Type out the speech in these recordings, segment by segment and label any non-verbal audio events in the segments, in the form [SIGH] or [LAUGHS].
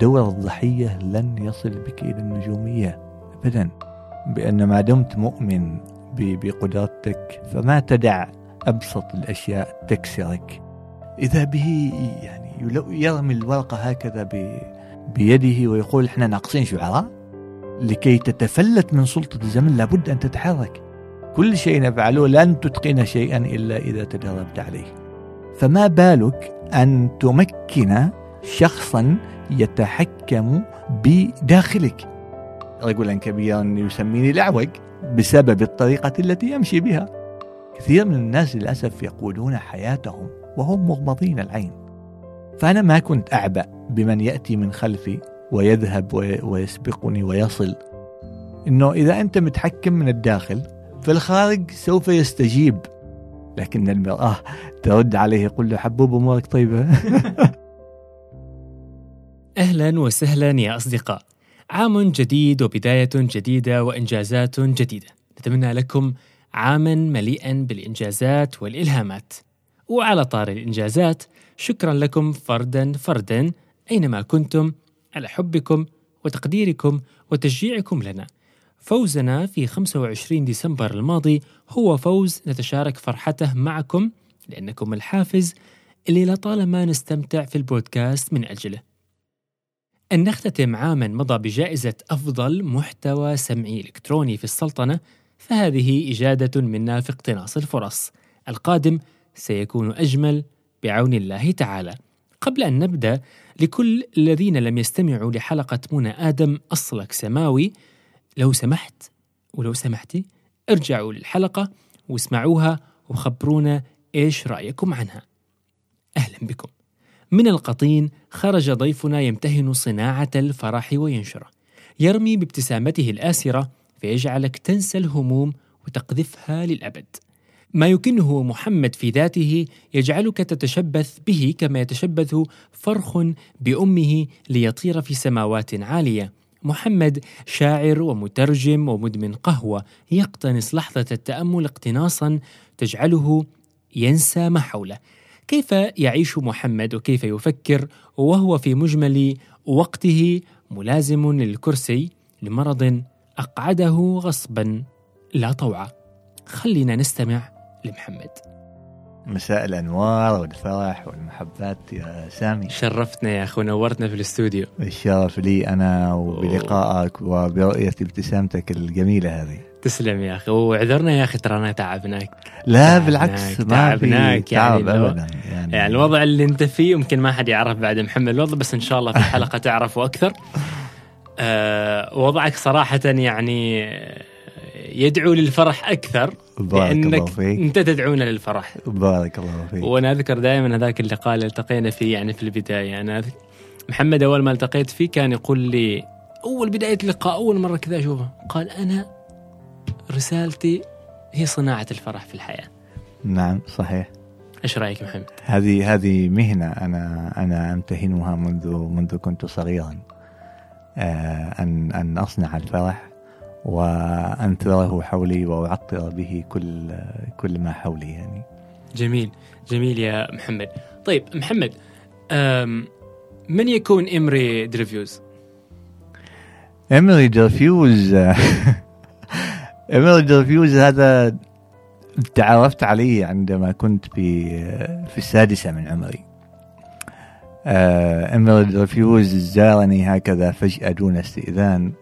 دور الضحية لن يصل بك إلى النجومية أبدا بأن ما دمت مؤمن بقدرتك فما تدع أبسط الأشياء تكسرك. إذا به يعني يرمي الورقة هكذا بيده ويقول إحنا ناقصين شعراء؟ لكي تتفلت من سلطة الزمن لابد أن تتحرك. كل شيء نفعله لن تتقن شيئا إلا إذا تدربت عليه. فما بالك أن تمكن شخصا يتحكم بداخلك. رجلا كبيرا يسميني الأعوج بسبب الطريقة التي يمشي بها. كثير من الناس للأسف يقودون حياتهم وهم مغمضين العين. فأنا ما كنت أعبأ بمن يأتي من خلفي ويذهب ويسبقني ويصل. إنه إذا أنت متحكم من الداخل فالخارج سوف يستجيب. لكن المرأة ترد عليه يقول له حبوب أمورك طيبة. [LAUGHS] أهلا وسهلا يا أصدقاء. عام جديد وبداية جديدة وإنجازات جديدة. نتمنى لكم عاما مليئا بالإنجازات والإلهامات. وعلى طار الإنجازات شكرا لكم فردا فردا أينما كنتم على حبكم وتقديركم وتشجيعكم لنا. فوزنا في 25 ديسمبر الماضي هو فوز نتشارك فرحته معكم لأنكم الحافز اللي لطالما نستمتع في البودكاست من أجله. أن نختتم عاما مضى بجائزة أفضل محتوى سمعي إلكتروني في السلطنة فهذه إجادة منا في اقتناص الفرص. القادم سيكون أجمل بعون الله تعالى. قبل أن نبدأ لكل الذين لم يستمعوا لحلقة منى آدم أصلك سماوي لو سمحت ولو سمحتي ارجعوا للحلقة واسمعوها وخبرونا إيش رأيكم عنها. أهلا بكم. من القطين خرج ضيفنا يمتهن صناعة الفرح وينشره. يرمي بابتسامته الآسرة فيجعلك تنسى الهموم وتقذفها للأبد. ما يكنه محمد في ذاته يجعلك تتشبث به كما يتشبث فرخ بأمه ليطير في سماوات عالية. محمد شاعر ومترجم ومدمن قهوة يقتنص لحظة التأمل اقتناصا تجعله ينسى ما حوله. كيف يعيش محمد وكيف يفكر وهو في مجمل وقته ملازم للكرسي لمرض أقعده غصبا لا طوعا خلينا نستمع لمحمد. مساء الأنوار والفرح والمحبات يا سامي. شرفتنا يا اخو نورتنا في الاستوديو. الشرف لي أنا وبلقائك وبرؤية ابتسامتك الجميلة هذه. تسلم يا أخي. وعذرنا يا أخي ترانا تعبناك. لا بالعكس ما تعبناك يعني تعب ابدا يعني, يعني الوضع اللي أنت فيه يمكن ما حد يعرف بعد محمد الوضع بس إن شاء الله في [LAUGHS] الحلقة تعرفه أكثر. أه وضعك صراحة يعني يدعو للفرح أكثر بارك لأنك الله فيك. أنت تدعونا للفرح. بارك الله فيك. وأنا أذكر دائما هذاك اللقاء اللي التقينا فيه يعني في البداية. أنا محمد أول ما التقيت فيه كان يقول لي أول بداية اللقاء أول مرة كذا أشوفه. قال أنا رسالتي هي صناعة الفرح في الحياة نعم صحيح إيش رأيك محمد؟ هذه هذه مهنة أنا أنا أمتهنها منذ منذ كنت صغيرا آه أن أن أصنع الفرح وأنثره حولي وأعطر به كل كل ما حولي يعني. جميل جميل يا محمد. طيب محمد من يكون إمري دريفيوز؟ إمري دريفيوز [LAUGHS] امري دريفيوز هذا تعرفت عليه عندما كنت في في السادسة من عمري. امري دريفيوز زارني هكذا فجأة دون استئذان.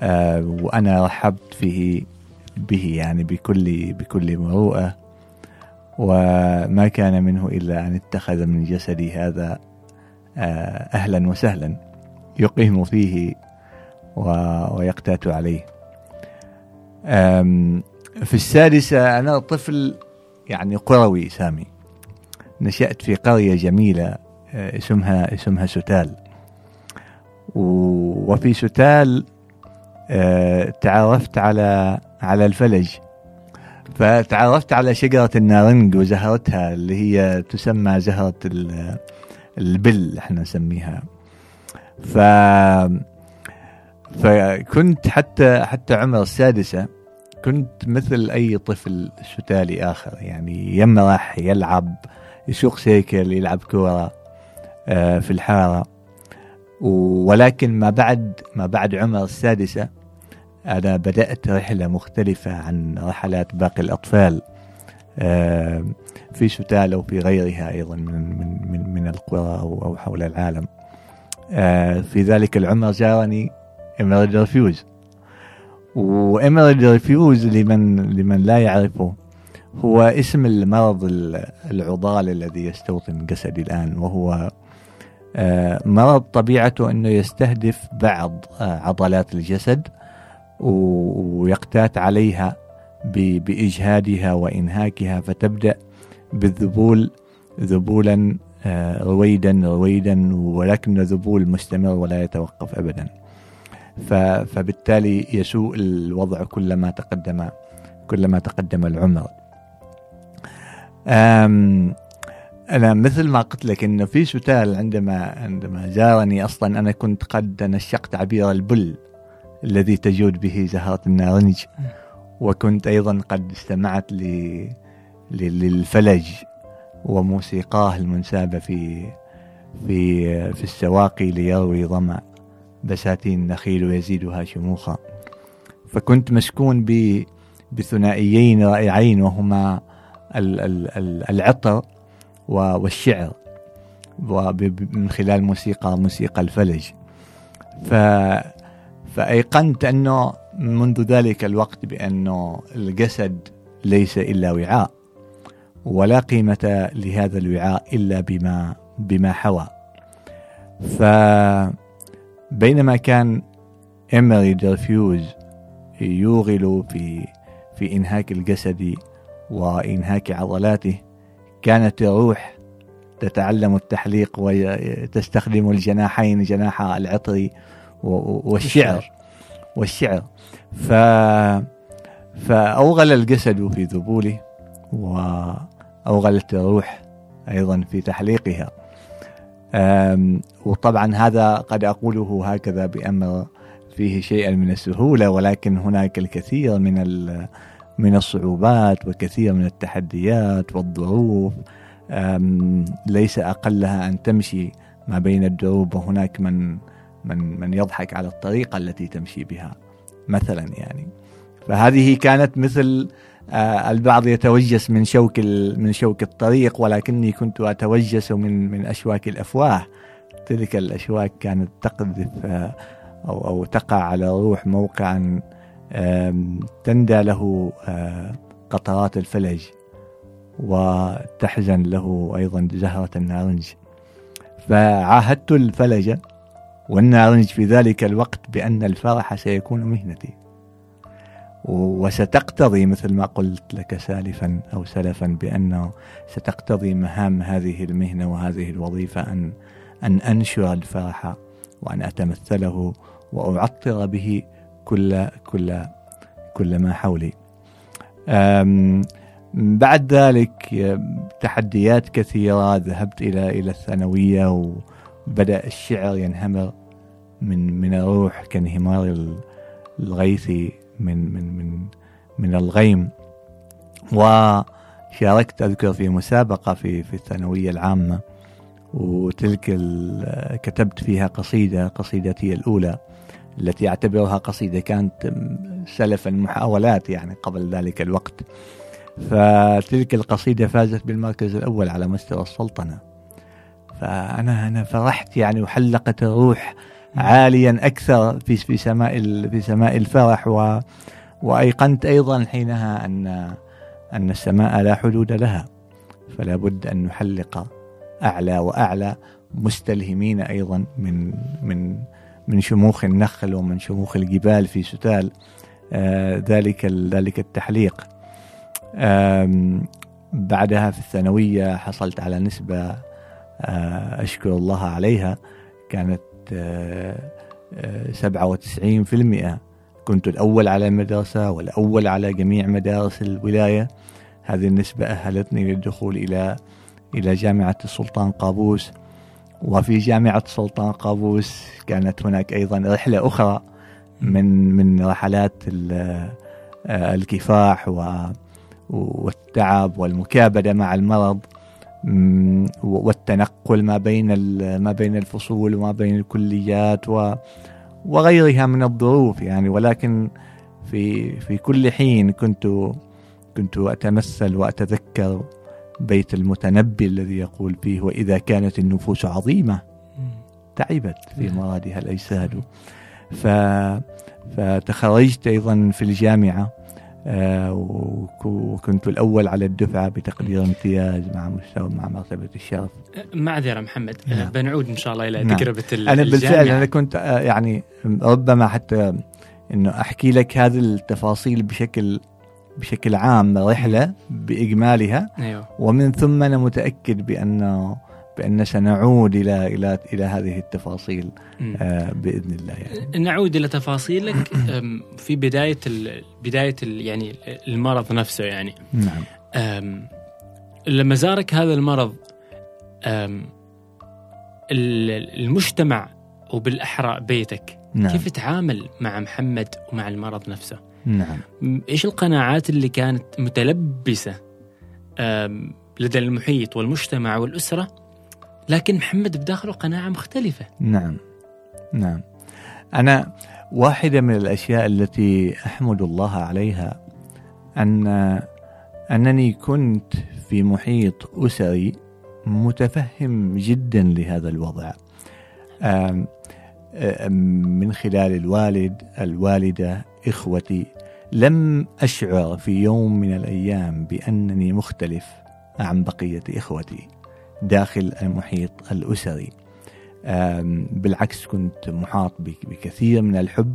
آه، وأنا رحبت فيه به يعني بكل بكل مروءة. وما كان منه إلا أن اتخذ من جسدي هذا آه، أهلا وسهلا يقيم فيه ويقتات عليه. في السادسة أنا طفل يعني قروي سامي. نشأت في قرية جميلة آه، اسمها اسمها ستال وفي ستال آه، تعرفت على على الفلج. فتعرفت على شجرة النارنج وزهرتها اللي هي تسمى زهرة البل إحنا نسميها. ف فكنت حتى حتى عمر السادسة كنت مثل أي طفل ستالي آخر يعني يمرح يلعب يسوق سيكل يلعب كورة آه، في الحارة. ولكن ما بعد ما بعد عمر السادسة أنا بدأت رحلة مختلفة عن رحلات باقي الأطفال آه، في ستال أو في غيرها أيضا من من من, من القرى أو حول العالم. آه، في ذلك العمر زارني إمري دريفيوز وإمري دريفيوز لمن لمن لا يعرفه هو اسم المرض العضال الذي يستوطن جسدي الآن وهو آه، مرض طبيعته أنه يستهدف بعض عضلات الجسد ويقتات عليها بإجهادها وإنهاكها فتبدأ بالذبول ذبولا آه، رويدا رويدا ولكن ذبول مستمر ولا يتوقف أبدا. فبالتالي يسوء الوضع كلما تقدم كلما تقدم العمر. أنا مثل ما قلت لك إنه في ستال عندما عندما زارني أصلا أنا كنت قد نشقت عبير البل الذي تجود به زهرة النارنج. وكنت أيضا قد استمعت ل... للفلج وموسيقاه المنسابة في في في السواقي ليروي ظمأ بساتين النخيل ويزيدها شموخا. فكنت مسكون ب بثنائيين رائعين وهما العطر والشعر من خلال موسيقى موسيقى الفلج. ف فأيقنت أنه منذ ذلك الوقت بأنه الجسد ليس إلا وعاء ولا قيمة لهذا الوعاء إلا بما بما حوى. فبينما كان إيمري درفيوز يوغل في في إنهاك الجسد وإنهاك عضلاته كانت الروح تتعلم التحليق وتستخدم الجناحين جناح العطر والشعر والشعر. ف فأوغل الجسد في ذبوله وأوغلت الروح أيضا في تحليقها. وطبعا هذا قد أقوله هكذا بأمر فيه شيئا من السهولة ولكن هناك الكثير من من الصعوبات وكثير من التحديات والظروف. ليس أقلها أن تمشي ما بين الدروب وهناك من من من يضحك على الطريقة التي تمشي بها مثلا يعني. فهذه كانت مثل البعض يتوجس من شوك من شوك الطريق ولكني كنت أتوجس من من أشواك الأفواه. تلك الأشواك كانت تقذف آه، أو أو تقع على الروح موقعا تندى له آه، قطرات الفلج وتحزن له أيضا زهرة النارنج. فعاهدت الفلج والنارنج في ذلك الوقت بأن الفرح سيكون مهنتي. وستقتضي مثل ما قلت لك سالفا أو سلفا بأنه ستقتضي مهام هذه المهنة وهذه الوظيفة أن أن أنشر الفرح وأن أتمثله وأعطر به كل كل كل ما حولي. بعد ذلك تحديات كثيرة ذهبت إلى إلى الثانوية وبدأ الشعر ينهمر من من الروح كانهمار الغيث من من من من الغيم. وشاركت أذكر في مسابقة في في الثانوية العامة وتلك كتبت فيها قصيدة قصيدتي الأولى التي أعتبرها قصيدة كانت سلف المحاولات يعني قبل ذلك الوقت. فتلك القصيدة فازت بالمركز الأول على مستوى السلطنة. فأنا أنا فرحت يعني وحلقت الروح عاليا أكثر في في سماء في سماء الفرح و وأيقنت أيضا حينها ان أن السماء لا حدود لها. فلا بد أن نحلق أعلى وأعلى مستلهمين أيضا من من من شموخ النخل ومن شموخ الجبال في ستال آه ذلك ذلك التحليق. بعدها في الثانوية حصلت على نسبة آه أشكر الله عليها كانت سبعة وتسعين في المئة. كنت الأول على المدرسة والأول على جميع مدارس الولاية. هذه النسبة أهلتني للدخول إلى إلى جامعة السلطان قابوس. وفي جامعة السلطان قابوس كانت هناك أيضا رحلة أخرى من من رحلات الكفاح والتعب والمكابدة مع المرض. والتنقل ما بين ما بين الفصول وما بين الكليات وغيرها من الظروف يعني. ولكن في في كل حين كنت كنت أتمثل وأتذكر بيت المتنبي الذي يقول فيه وإذا كانت النفوس عظيمة تعبت في. مرادها الأجساد. ف فتخرجت أيضا في الجامعة. وكنت الأول على الدفعة بتقدير امتياز مع مستوى مع مرتبة الشرف معذرة محمد آه، نعم. بنعود إن شاء الله إلى نعم. تجربة أنا بالفعل أنا كنت آه، يعني ربما حتى إنه أحكي لك هذه التفاصيل بشكل بشكل عام رحلة بإجمالها أيوه. ومن ثم أنا متأكد بأنه بأن سنعود إلى إلى إلى هذه التفاصيل آه بإذن الله يعني. نعود إلى تفاصيلك [COUGHS] في بداية ال بداية ال يعني المرض نفسه يعني. نعم. لما زارك هذا المرض المجتمع وبالأحرى بيتك نعم. كيف تعامل مع محمد ومع المرض نفسه؟ نعم. إيش القناعات اللي كانت متلبسة لدى المحيط والمجتمع والأسرة؟ لكن محمد بداخله قناعة مختلفة. نعم نعم. أنا واحدة من الأشياء التي أحمد الله عليها أن أنني كنت في محيط أسري متفهم جدا لهذا الوضع. من خلال الوالد الوالدة إخوتي لم أشعر في يوم من الأيام بأنني مختلف عن بقية إخوتي. داخل المحيط الأسري. بالعكس كنت محاط بكثير من الحب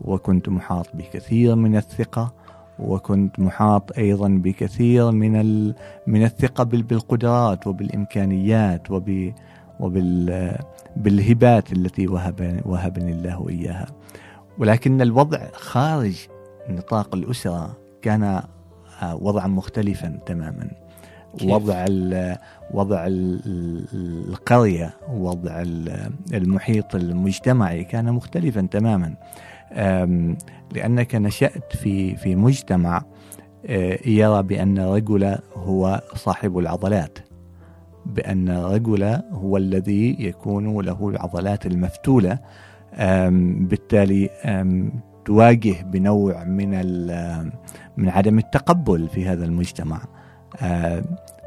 وكنت محاط بكثير من الثقة وكنت محاط أيضا بكثير من من الثقة بالقدرات وبالإمكانيات وب وبال بالهبات التي وهب وهبني الله إياها. ولكن الوضع خارج نطاق الأسرة كان آه، وضعا مختلفا تماما. وضع وضع القرية وضع المحيط المجتمعي كان مختلفا تماما. لأنك نشأت في في مجتمع آه، يرى بأن الرجل هو صاحب العضلات بأن الرجل هو الذي يكون له العضلات المفتولة. بالتالي تواجه بنوع من من عدم التقبل في هذا المجتمع.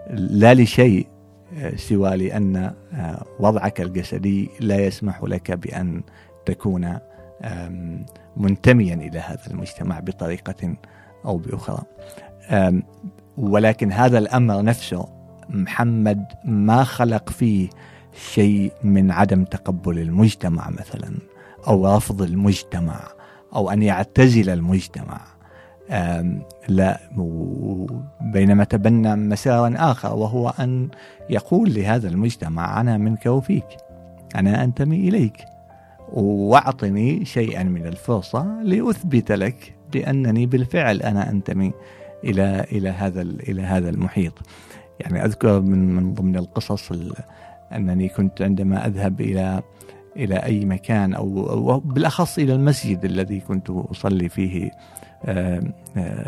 لا لشيء آه، سوى لأن آه، وضعك الجسدي لا يسمح لك بأن تكون منتميا إلى هذا المجتمع بطريقة أو بأخرى. ولكن هذا الأمر نفسه محمد ما خلق فيه شيء من عدم تقبل المجتمع مثلا أو رفض المجتمع أو أن يعتزل المجتمع. لا بينما تبنى مسارا آخر وهو أن يقول لهذا المجتمع أنا منك وفيك أنا أنتمي إليك وأعطني شيئا من الفرصة لأثبت لك بأنني بالفعل أنا أنتمي إلى إلى هذا إلى هذا المحيط. يعني أذكر من من ضمن القصص أنني كنت عندما أذهب إلى إلى أي مكان أو بالأخص إلى المسجد الذي كنت أصلي فيه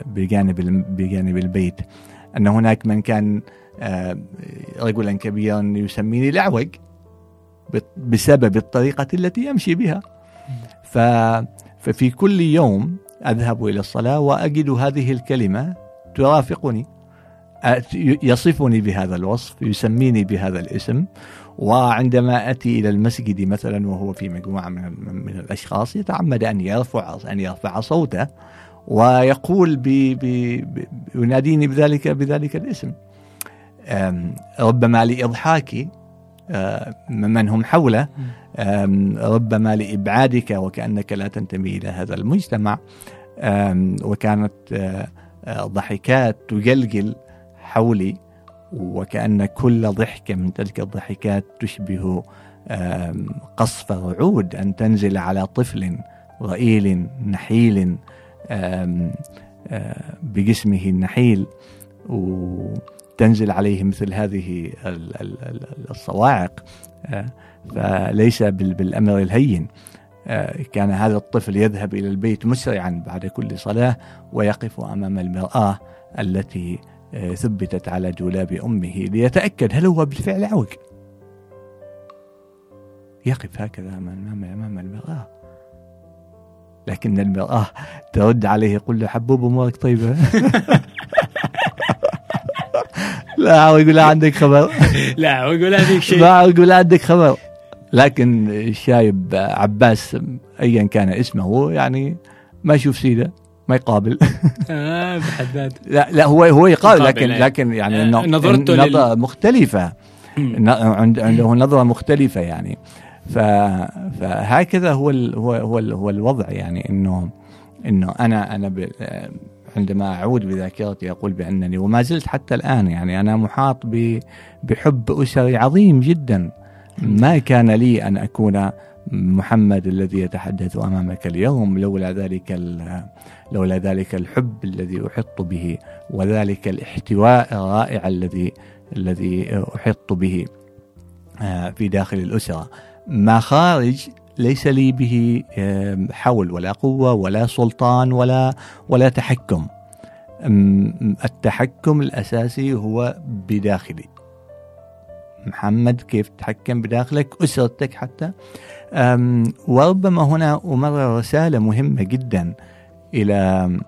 بجانب بجانب البيت. أن هناك من كان آه، رجلا كبيرا يسميني الأعوج بسبب الطريقة التي يمشي بها. ففي كل يوم أذهب إلى الصلاة وأجد هذه الكلمة ترافقني يصفني بهذا الوصف يسميني بهذا الاسم. وعندما أتي إلى المسجد مثلا وهو في مجموعة من من الأشخاص يتعمد أن يرفع أن يرفع صوته. ويقول بي بي يناديني بذلك بذلك الاسم. ربما لإضحاكي من هم حوله ربما لإبعادك وكأنك لا تنتمي إلى هذا المجتمع. وكانت ضحكات تجلجل حولي وكأن كل ضحكة من تلك الضحكات تشبه قصف رعود أن تنزل على طفل رئيل نحيل بجسمه النحيل وتنزل عليه مثل هذه الصواعق فليس بالأمر الهين. كان هذا الطفل يذهب إلى البيت مسرعا بعد كل صلاة ويقف أمام المرآة التي ثبتت على دولاب أمه ليتأكد هل هو بالفعل عوج. يقف هكذا أمام المرآة. لكن المرآة ترد عليه يقول له حبوب أمورك طيبة. [LAUGHS] لا يقول لا عندك خبر. [LAUGHS] لا يقول لا فيك شيء لا يقول لا عندك خبر. لكن الشايب عباس ايا كان اسمه يعني ما يشوف سيدة ما يقابل. [LAUGHS] آه بحد ذاته. لا لا هو هو يقابل لكن. لكن يعني آه، نظرته لل- نظرة مختلفة ن- عند- عنده نظرة مختلفة يعني. فهكذا هو ال هو هو ال هو الوضع يعني انه إنه أنا أنا عندما أعود بذاكرتي أقول بأنني وما زلت حتى الآن يعني أنا محاط بحب أسري عظيم جدا. ما كان لي أن أكون محمد الذي يتحدث أمامك اليوم لولا ذلك لولا ذلك الحب الذي أحط به وذلك الاحتواء الرائع الذي الذي أحط به آه، في داخل الأسرة. ما خارج ليس لي به حول ولا قوة ولا سلطان ولا ولا تحكم. التحكم الأساسي هو بداخلي. محمد كيف تتحكم بداخلك؟ أسرتك حتى. وربما هنا امرر رسالة مهمة جدا إلى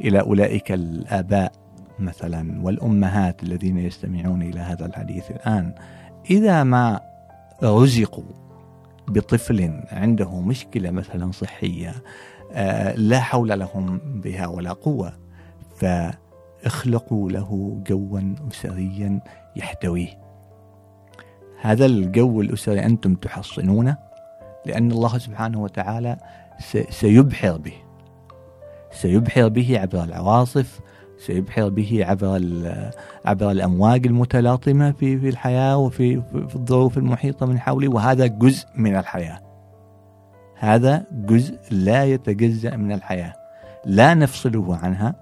إلى أولئك الآباء مثلا والأمهات الذين يستمعون إلى هذا الحديث الآن. إذا ما رزقوا بطفل عنده مشكلة مثلا صحية آه، لا حول لهم بها ولا قوة فاخلقوا له جوا اسريا يحتويه. هذا الجو الأسري أنتم تحصنونه لأن الله سبحانه وتعالى سيبحر به. سيبحر به عبر العواصف سيبحر به عبر عبر الأمواج المتلاطمة في في الحياة وفي في الظروف المحيطة من حوله وهذا جزء من الحياة. هذا جزء لا يتجزأ من الحياة. لا نفصله عنها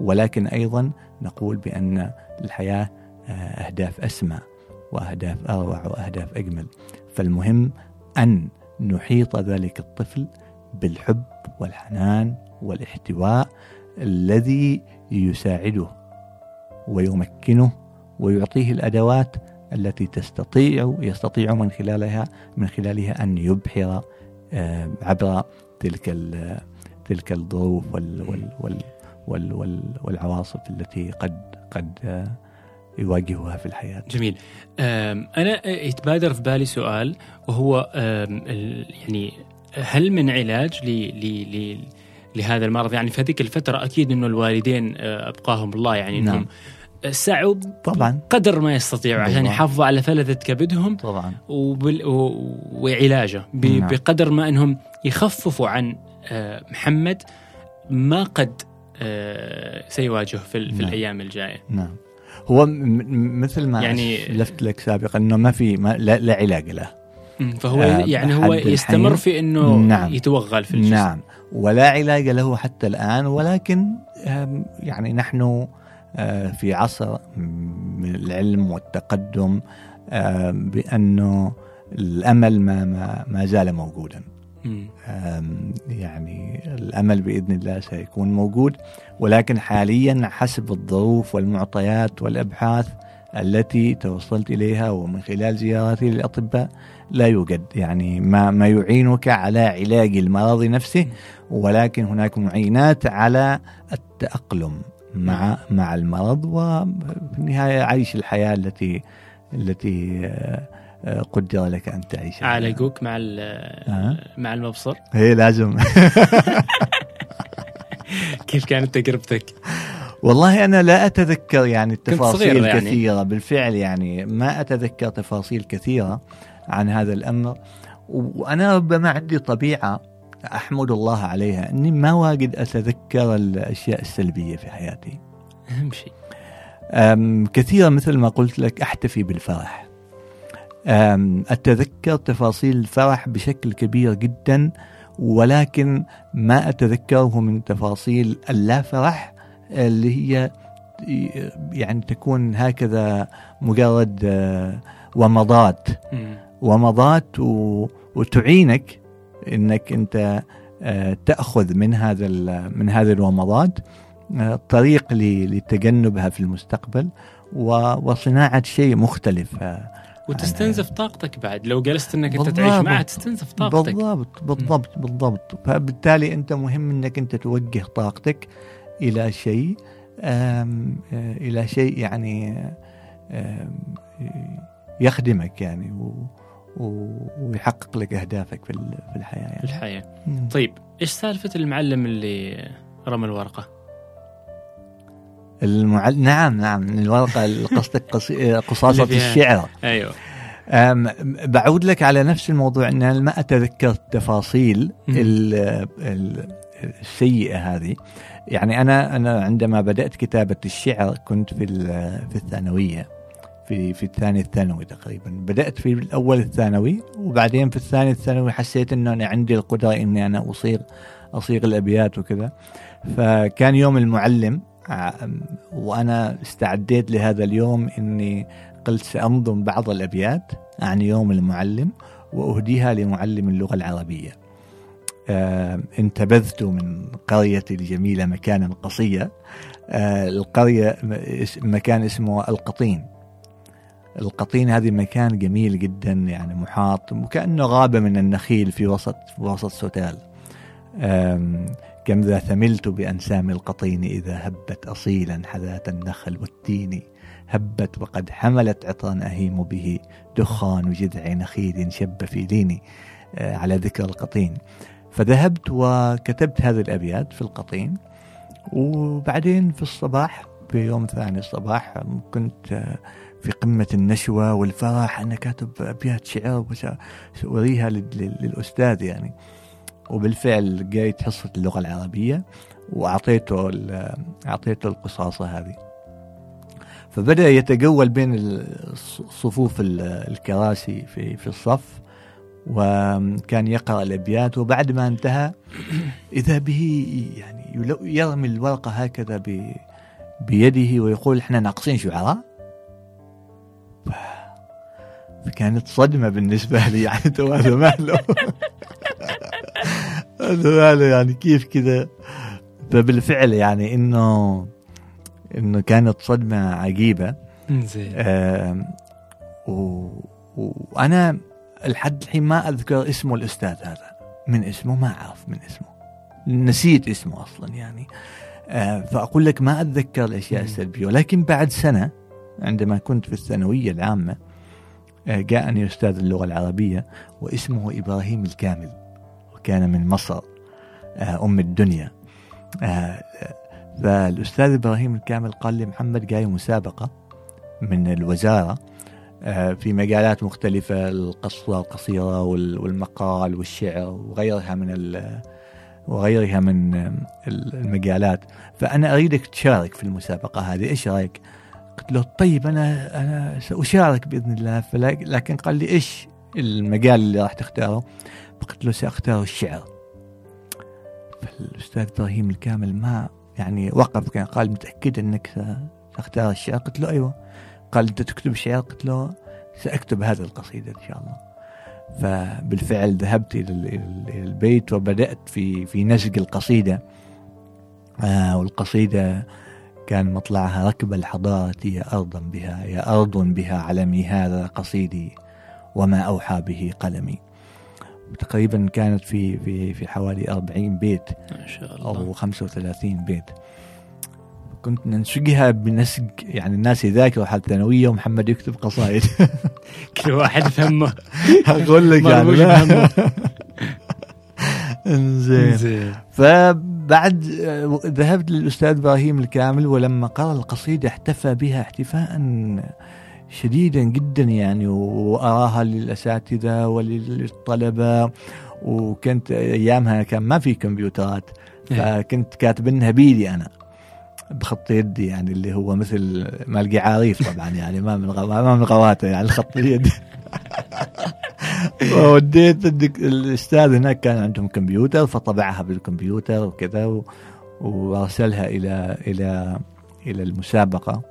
ولكن أيضا نقول بأن الحياة آه، أهداف أسمى وأهداف أروع وأهداف أجمل. فالمهم أن نحيط ذلك الطفل بالحب والحنان والاحتواء الذي يساعده ويمكنه ويعطيه الأدوات التي تستطيع يستطيع من خلالها من خلالها أن يبحر آه، عبر تلك تلك الظروف وال وال وال وال وال والعواصف التي قد قد آه، يواجهها في الحياة. جميل أنا يتبادر في بالي سؤال وهو يعني هل من علاج ل لهذا المرض يعني في هذيك الفترة أكيد أنه الوالدين أه، أبقاهم الله يعني أنهم نعم. سعوا طبعا قدر ما يستطيعوا عشان بالضبط. يحافظوا على فلذة كبدهم طبعا وبال و- وعلاجه ب- نعم. بقدر ما أنهم يخففوا عن أه، محمد ما قد أه، سيواجهه في, ال- في نعم. الأيام الجاية نعم هو م- مثل ما يعني- يعني لفت لك سابقا إنه ما في ما لا, لا علاج له فهو آه، يعني هو يستمر. في إنه نعم. يتوغل في الجسم نعم ولا علاج له حتى الآن ولكن يعني نحن آه، في عصر من العلم والتقدم بأنه الأمل ما, ما, ما زال موجودا. يعني الأمل بإذن الله سيكون موجود ولكن حاليا حسب الظروف والمعطيات والأبحاث التي توصلت إليها ومن خلال زياراتي للأطباء لا يوجد يعني ما, ما يعينك على علاج المرض نفسه ولكن هناك معينات على التأقلم مع مع المرض وفي النهاية عيش الحياة التي التي آه، قدر لك أن تعيشها عالجوك مع ال- آه. مع المبصر هي لازم [LAUGHS] كيف كانت تجربتك؟ والله أنا لا أتذكر يعني صغير التفاصيل يعني. كثيرة بالفعل يعني ما أتذكر تفاصيل كثيرة عن هذا الأمر. وأنا ربما عندي طبيعة أحمد الله عليها أني ما واجد أتذكر الأشياء السلبية في حياتي. أهم شيء. كثيرا مثل ما قلت لك أحتفي بالفرح. أتذكر تفاصيل الفرح بشكل كبير جدا ولكن ما أتذكره من تفاصيل اللا فرح اللي هي يعني تكون هكذا مجرد آه، ومضات مم. ومضات وتعينك إنك أنت آه، تأخذ من هذا ال- من هذه الومضات آه، طريق لتجنبها في المستقبل و- وصناعة شيء مختلف. آه، وتستنزف طاقتك بعد. لو جلست إنك أنت. تعيش معها تستنزف طاقتك. بالضبط بالضبط بالضبط. فبالتالي أنت مهم إنك أنت توجه طاقتك إلى شيء آه، إلى شيء يعني يخدمك يعني و- ويحقق لك أهدافك في ال- في الحياة في يعني الحياة. مم. طيب إيش سالفة المعلم اللي رمى الورقة؟ المعل... نعم نعم الورقة قصدك. [LAUGHS] قصاصة الشعر. أيوه. أم بعود لك على نفس الموضوع إن أنا ما أتذكر التفاصيل السيئة هذه. يعني أنا أنا عندما بدأت كتابة الشعر كنت في في الثانوية في في الثاني الثانوي تقريبا. بدأت في الأول الثانوي وبعدين في الثاني الثانوي حسيت إنه أنا عندي القدرة إني أنا أصيغ أصيغ الأبيات وكذا. فكان يوم المعلم ع- وأنا استعديت لهذا اليوم إني قلت سأنظم بعض الأبيات عن يوم المعلم وأهديها لمعلم اللغة العربية. آه انتبذت من قريتي الجميلة مكانا قصية. آه القرية مكان اسمه القطين. القطين هذه مكان جميل جدا يعني محاط وكأنه غابة من النخيل في وسط في وسط سوتال. كم ذا ثملت بأنسام القطين إذا هبت أصيلا حذاة النخل والتين. هبت وقد حملت عطرا أهيم به دخان جذع نخيل شب في ديني. آه، على ذكر القطين. فذهبت وكتبت هذه الأبيات في القطين وبعدين في الصباح في يوم ثاني الصباح كنت في قمة النشوة والفرح أنا كاتب أبيات شعر لل- للأستاذ يعني. وبالفعل جايت حصة اللغة العربية وأعطيته أعطيته القصاصة هذه. فبدأ يتجول بين صفوف ال- الكراسي في في الصف وكان يقرأ الأبيات وبعد ما انتهى إذا به يعني يرمي الورقة هكذا بيده ويقول إحنا ناقصين شعراء؟ فكانت صدمة بالنسبة لي يعني هذا ماله؟ [LAUGHS] هذا يعني كيف كذا؟ فبالفعل يعني إنه إنه كانت صدمة عجيبة. زين و... وأنا لحد الحين ما أذكر اسمه الأستاذ هذا. من اسمه؟ ما أعرف من اسمه. نسيت اسمه أصلا يعني. آه، فأقول لك ما أتذكر الأشياء. السلبية. ولكن بعد سنة عندما كنت في الثانوية العامة آه، جاءني أستاذ اللغة العربية واسمه إبراهيم الكامل وكان من مصر آه، أم الدنيا. فالأستاذ إبراهيم الكامل قال لي محمد جاي مسابقة من الوزارة. في مجالات مختلفة القصة القصيرة وال- والمقال والشعر وغيرها من وغيرها من آه، المجالات فأنا أريدك تشارك في المسابقة هذه إيش رأيك؟ قلت له طيب أنا أنا سأشارك بإذن الله لكن قال لي إيش المجال اللي راح تختاره؟ فقلت له سأختار الشعر فالأستاذ إبراهيم الكامل ما يعني وقف كان قال متأكد أنك ستختار الشعر؟ قلت له أيوه قال انت تكتب شعر قلت له سأكتب هذه القصيدة إن شاء الله. فبالفعل ذهبت إلى البيت وبدأت في في نسج القصيدة. آه والقصيدة كان مطلعها ركب الحضارة يا ارضا بها يا أرض بها علمي هذا قصيدي وما أوحى به قلمي. تقريبا كانت في في في حوالي 40 بيت ما شاء الله. أو 35 بيت. كنت ننسجها بنسج يعني الناس يذاكروا حال ثانوية ومحمد يكتب قصائد. [LAUGHS] كل واحد فهمه. أقول لك يعني. [LAUGHS] انزين. زين فبعد ذهبت للأستاذ إبراهيم الكامل ولما قرأ القصيدة احتفى بها احتفاء شديدا جدا يعني وأراها للأساتذة وللطلبة. وكنت أيامها كان ما في كمبيوترات إيه. فكنت كاتبنها بيدي أنا. بخط يدي يعني اللي هو مثل ما القعاريف طبعا يعني ما من غو... ما من غواته يعني الخط اليد الدك... [LAUGHS] الأستاذ هناك كان عندهم كمبيوتر فطبعها بالكمبيوتر وكذا و... وأرسلها إلى إلى إلى المسابقة.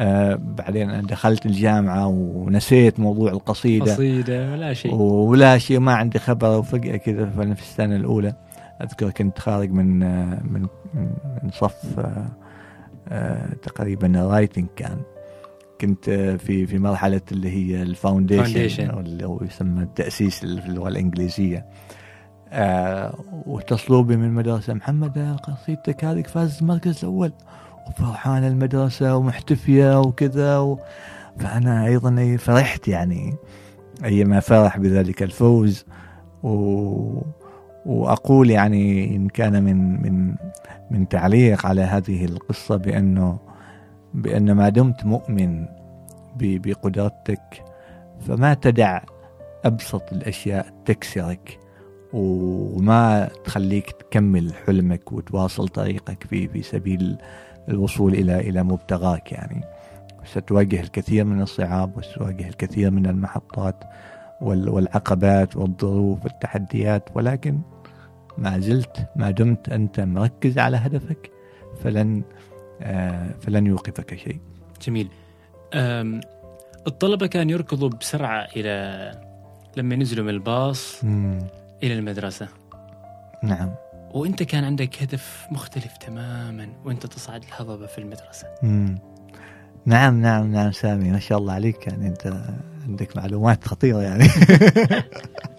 آه بعدين أنا دخلت الجامعة ونسيت موضوع القصيدة. قصيدة ولا شيء. ولا شيء ما عندي خبر وفجأة كذا في السنة الأولى. أذكر كنت خارج من من من صف تقريبا writing كان. كنت في في مرحلة اللي هي ال foundation أو اللي هو يسمى التأسيس في اللغة الإنجليزية. آه واتصلوا بي من المدرسة محمد قصيدتك هذه فاز المركز الأول. وفرحان المدرسة ومحتفية وكذا و... فأنا أيضا فرحت يعني أيما فرح بذلك الفوز. و... وأقول يعني إن كان من من من تعليق على هذه القصة بأنه بأن ما دمت مؤمن بقدرتك فما تدع أبسط الأشياء تكسرك وما تخليك تكمل حلمك وتواصل طريقك في في سبيل الوصول إلى إلى مبتغاك يعني. ستواجه الكثير من الصعاب وستواجه الكثير من المحطات والعقبات والظروف والتحديات ولكن ما زلت ما دمت أنت مركز على هدفك فلن آه، فلن يوقفك شيء. جميل. الطلبة كانوا يركضوا بسرعة إلى لما نزلوا من الباص مم. إلى المدرسة. نعم. وأنت كان عندك هدف مختلف تماما وأنت تصعد الهضبة في المدرسة. مم. نعم نعم نعم سامي ما شاء الله عليك يعني أنت عندك معلومات خطيرة يعني [LAUGHS]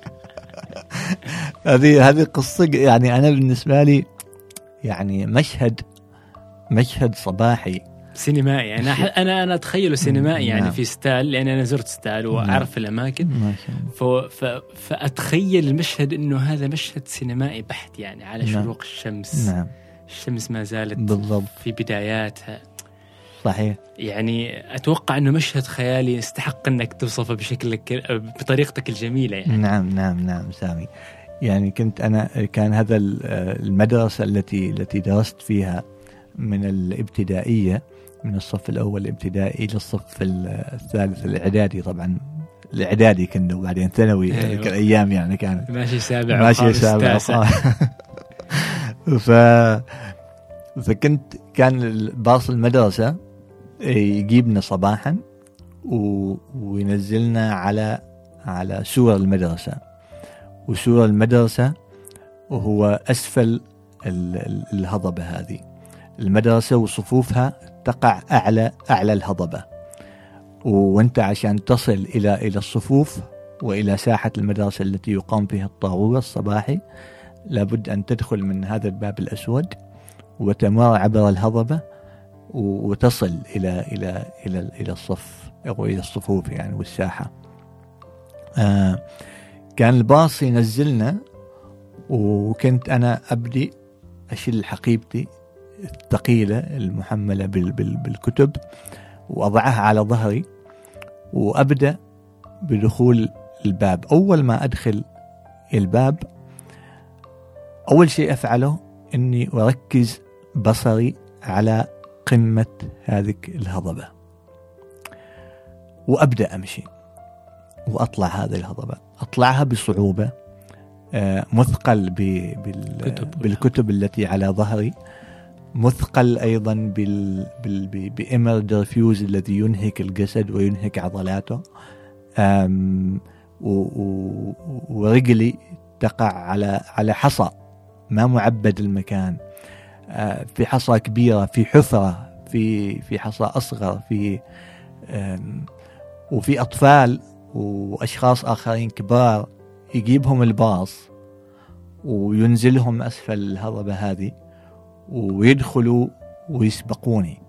[LAUGHS] هذه هذه قصة يعني أنا بالنسبة لي يعني مشهد مشهد صباحي سينمائي يعني أنا أنا اتخيله سينمائي يعني نعم. في ستال لأن أنا زرت ستال نعم. وأعرف الأماكن ما شاء الله. ف... فأتخيل المشهد إنه هذا مشهد سينمائي بحت يعني على نعم. شروق الشمس نعم الشمس ما زالت بالضبط في بداياتها صحيح. يعني أتوقع إنه مشهد خيالي يستحق إنك توصفه بشكلك بطريقتك الجميلة يعني. نعم نعم نعم سامي. يعني كنت أنا كان هذا المدرسة التي التي درست فيها من الابتدائية من الصف الأول الابتدائي إلى الصف الثالث الإعدادي طبعا. الإعدادي كنا وبعدين ثانوي أيوة. الأيام يعني كانت ماشي سابع ماشي سابع [LAUGHS] ف فكنت كان باص المدرسة يجيبنا صباحا. وينزلنا على على سور المدرسة وسور المدرسة وهو أسفل الهضبة هذه المدرسة وصفوفها تقع أعلى أعلى الهضبة وأنت عشان تصل إلى إلى الصفوف وإلى ساحة المدرسة التي يقام فيها الطابور الصباحي لابد أن تدخل من هذا الباب الأسود وتمر عبر الهضبة وتصل إلى إلى إلى إلى الصف أو إلى الصفوف يعني والساحة. آه كان الباص ينزلنا وكنت أنا أبدي اشيل حقيبتي الثقيلة المحملة بال بال بالكتب وأضعها على ظهري وأبدأ بدخول الباب أول ما أدخل الباب أول شيء أفعله إني أركز بصري على قمة هذه الهضبة. وأبدأ أمشي. وأطلع هذه الهضبة. أطلعها بصعوبة. آه، مثقل بالكتب التي على ظهري. مثقل أيضا بإمر درفيوز الذي ينهك الجسد وينهك عضلاته. ورجلي تقع على على حصى. ما معبد المكان. في حصى كبيرة في حفرة في في حصى أصغر في وفي أطفال وأشخاص آخرين كبار يجيبهم الباص وينزلهم أسفل الهضبة هذه ويدخلوا ويسبقوني.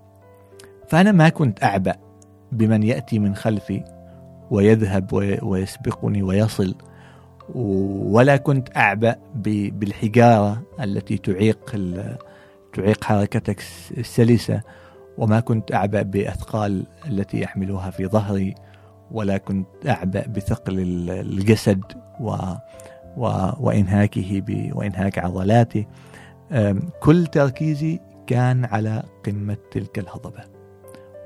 فأنا ما كنت أعبأ بمن يأتي من خلفي ويذهب ويسبقني ويصل ولا كنت أعبأ بالحجارة التي تعيق تعيق حركتك السلسة وما كنت أعبأ بأثقال التي يحملها في ظهري ولا كنت أعبأ بثقل الجسد و و وإنهاكه ب وإنهاك عضلاته. كل تركيزي كان على قمة تلك الهضبة.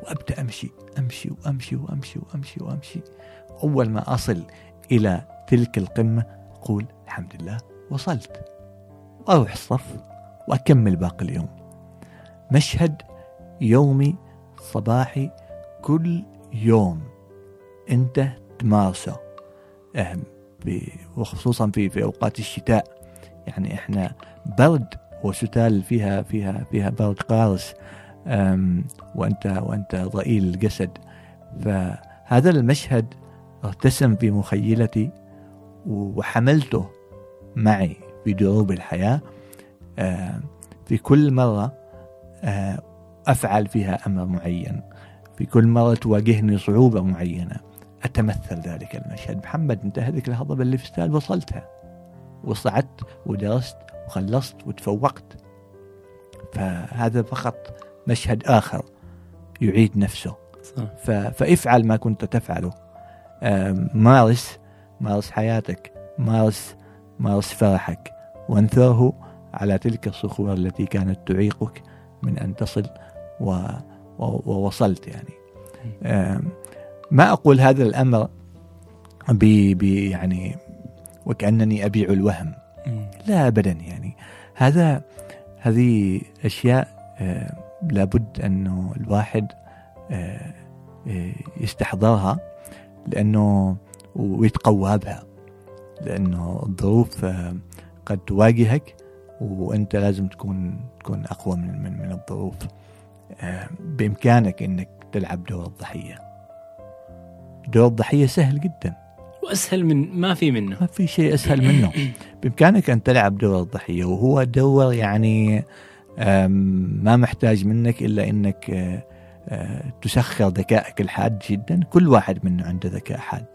وأبدأ أمشي أمشي وأمشي وأمشي وأمشي وأمشي. أول ما أصل إلى تلك القمة أقول الحمد لله وصلت. وأروح الصف. وأكمل باقي اليوم. مشهد يومي صباحي كل يوم. أنت تمارسه. وخصوصا في في أوقات الشتاء. يعني إحنا برد وستال فيها فيها فيها برد قارس أم، وأنت وأنت ضئيل الجسد. فهذا المشهد ارتسم في مخيلتي وحملته معي في دروب الحياة. في كل مرة أم، أفعل فيها أمر معين. في كل مرة تواجهني صعوبة معينة أتمثل ذلك المشهد. محمد أنت هذيك في ستال وصلتها. وصعدت ودرست وخلصت وتفوقت. فهذا فقط مشهد آخر يعيد نفسه. صح. فافعل ما كنت تفعله. مارس مارس حياتك. مارس مارس فرحك. وانثره على تلك الصخور التي كانت تعيقك من أن تصل و... و... ووصلت يعني. ما أقول هذا الأمر ب... ب... يعني وكأنني أبيع الوهم. لا ابدا يعني. هذا هذه أشياء آه، لابد انه الواحد يستحضرها لأنه ويتقوى بها. لأنه الظروف قد تواجهك. وانت لازم تكون تكون اقوى من من, من الظروف آه، بامكانك انك تلعب دور الضحية. دور الضحية سهل جدا. وأسهل من ما في منه. ما في شيء أسهل منه. [COUGHS] بامكانك أن تلعب دور الضحية وهو دور يعني ما محتاج منك إلا إنك آه، آه، تسخر ذكائك الحاد جدا. كل واحد منا عنده ذكاء حاد.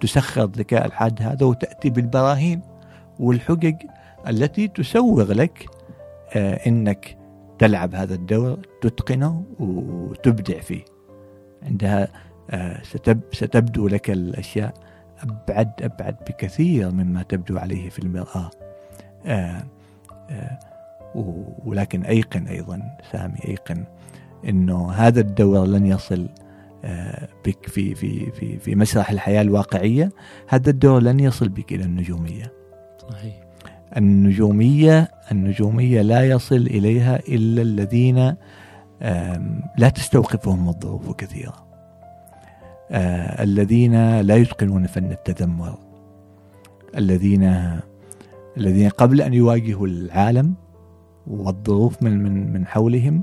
تسخر الذكاء الحاد هذا وتأتي بالبراهين والحجج التي تسوغ لك آه، إنك تلعب هذا الدور تتقنه وتبدع فيه. عندها آه، ستب ستبدو لك الأشياء أبعد أبعد بكثير مما تبدو عليه في المرآة. آه ولكن أيقن أيضا سامي أيقن أنه هذا الدور لن يصل بك في في في في مسرح الحياة الواقعية. هذا الدور لن يصل بك إلى النجومية. صحيح. النجومية النجومية لا يصل إليها إلا الذين لا تستوقفهم الظروف كثيرا آه، الذين لا يتقنون فن التذمر الذين الذين قبل أن يواجهوا العالم والظروف من من من حولهم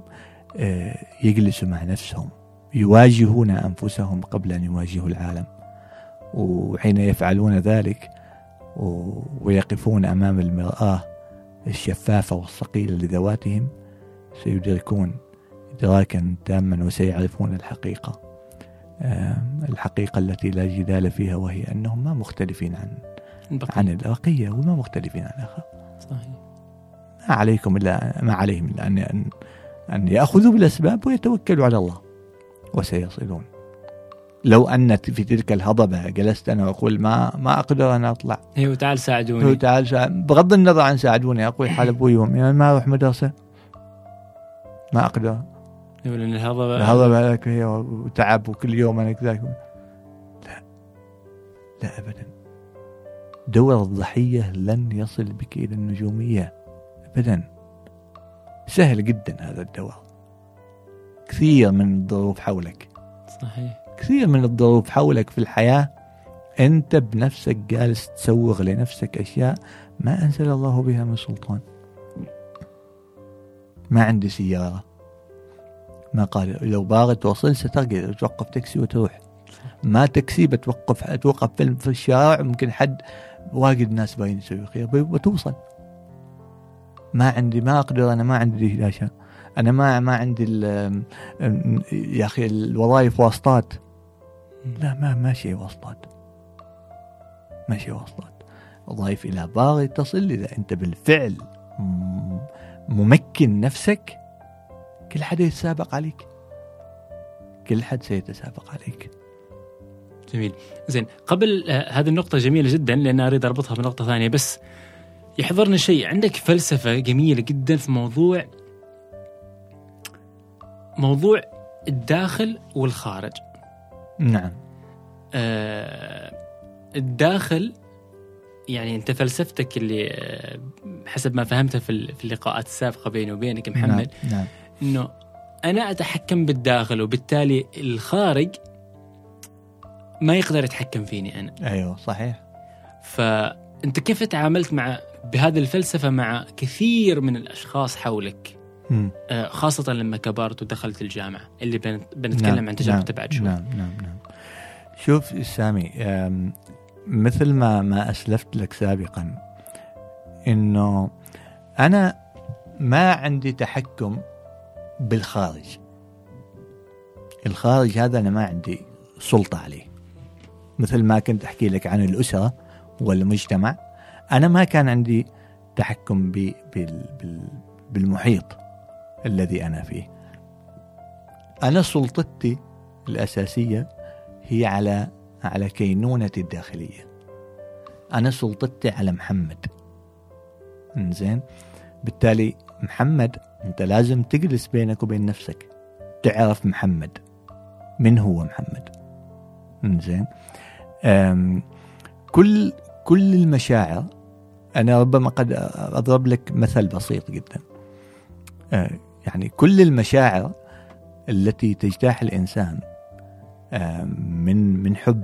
آه، يجلسوا مع نفسهم يواجهون أنفسهم قبل أن يواجهوا العالم وحين يفعلون ذلك ويقفون أمام المرآة الشفافة والصقيلة لذواتهم سيدركون ادراكا تاما وسيعرفون الحقيقة. آم، الحقيقة التي لا جدال فيها وهي أنهم ما مختلفين عن البقية. عن البقية وما مختلفين عن الآخر. صحيح. ما عليكم الا ما عليهم ان ان, أن يأخذوا بالأسباب ويتوكلوا على الله وسيصلون. لو أن في تلك الهضبة جلست أنا وأقول ما ما أقدر أن أطلع. أيوه تعال ساعدوني. تعال سا... بغض النظر عن ساعدوني اقوي حال أبوي وأمي أنا ما أروح مدرسة. ما أقدر. أيوه لأن الهضبه الهضبة هذاك هي وتعب وكل يوم أنا كذاك. لا. لا ابدا. دور الضحية لن يصل بك إلى النجومية. ابدا. سهل جدا هذا الدور. كثير من الظروف حولك. صحيح. كثير من الظروف حولك في الحياة أنت بنفسك جالس تسوغ لنفسك أشياء ما أنزل الله بها من سلطان. ما عندي سيارة. ما قال لو باغي توصل سترقد توقف تاكسي وتروح. ما تاكسي بتوقف توقف في في الشارع ممكن حد واجد ناس باين يسوي خير بتوصل. ما عندي ما أقدر أنا ما عندي أنا ما ما عندي يا أخي الوظائف واسطات. لا ما ما شيء واسطات. ما شيء واسطات. ضايف إلى باغي تصل إذا أنت بالفعل ممكن نفسك كل حد يتسابق عليك. كل حد سيتسابق عليك. جميل. زين قبل آه، هذه النقطة جميلة جدا لأن أريد أربطها بنقطة ثانية بس يحضرني شيء. عندك فلسفة جميلة جدا في موضوع موضوع الداخل والخارج. نعم. آه، الداخل يعني أنت فلسفتك اللي آه، حسب ما فهمتها في ال- في اللقاءات السابقة بيني وبينك محمد نعم, نعم. إنه أنا أتحكم بالداخل وبالتالي الخارج ما يقدر يتحكم فيني أنا. أيوه صحيح. ف انت كيف تعاملت مع بهذه الفلسفة مع كثير من الأشخاص حولك؟ آه، خاصة لما كبرت ودخلت الجامعة اللي بن- بنتكلم نعم، عن تجربته نعم، بعد شوي. نعم نعم نعم. شوف سامي مثل ما ما أسلفت لك سابقا إنه أنا ما عندي تحكم بالخارج. الخارج هذا أنا ما عندي سلطة عليه. مثل ما كنت أحكي لك عن الأسرة والمجتمع أنا ما كان عندي تحكم بالمحيط. الذي أنا فيه. أنا سلطتي الأساسية هي على على كينونتي الداخلية. أنا سلطتي على محمد. إنزين؟ بالتالي محمد أنت لازم تجلس بينك وبين نفسك. تعرف محمد. من هو محمد؟ أم، كل كل المشاعر أنا ربما قد أضرب لك مثل بسيط جدا. أه، يعني كل المشاعر التي تجتاح الإنسان أه، من من حب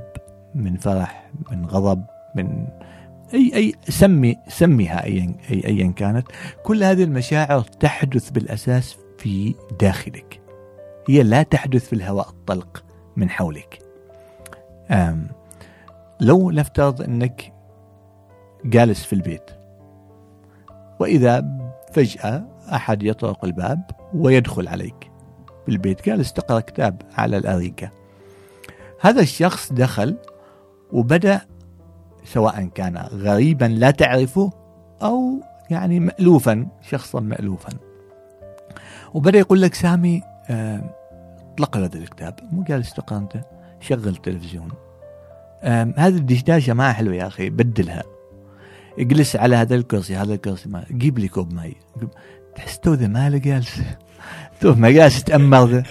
من فرح من غضب من أي أي سمي سميها ايا أي ايا كانت كل هذه المشاعر تحدث بالأساس في داخلك. هي لا تحدث في الهواء الطلق من حولك. لو نفترض أنك جالس في البيت وإذا فجأة أحد يطرق الباب ويدخل عليك في البيت جالس تقرا كتاب على الأريكة. هذا الشخص دخل وبدأ سواء كان غريبا لا تعرفه أو يعني مالوفا شخصا مالوفا. وبدأ يقول لك سامي آه، اغلق هذا الكتاب. مو جالس تقرا أنت شغل التلفزيون. آم، هذه الدشداشة ما حلوة يا أخي بدلها. اجلس على هذا الكرسي هذا الكرسي ما جيب لي كوب ماي. تحس تو ذا ماله جالس؟ تو ما جالس ذا مو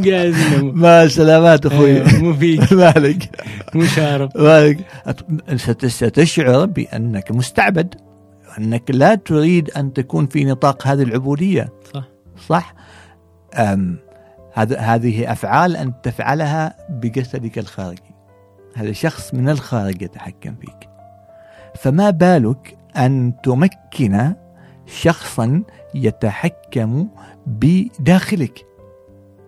إنه- ما سلامات أخوي. آه، مو فيك [LAUGHS] مالك. مو شارب. مالك. ست- ستشعر بأنك مستعبد أنك لا تريد أن تكون في نطاق هذه العبودية. صح. صح؟ أم هذا هذه أفعال انت تفعلها بجسدك الخارجي. هذا شخص من الخارج يتحكم فيك. فما بالك أن تمكن شخصا يتحكم بداخلك.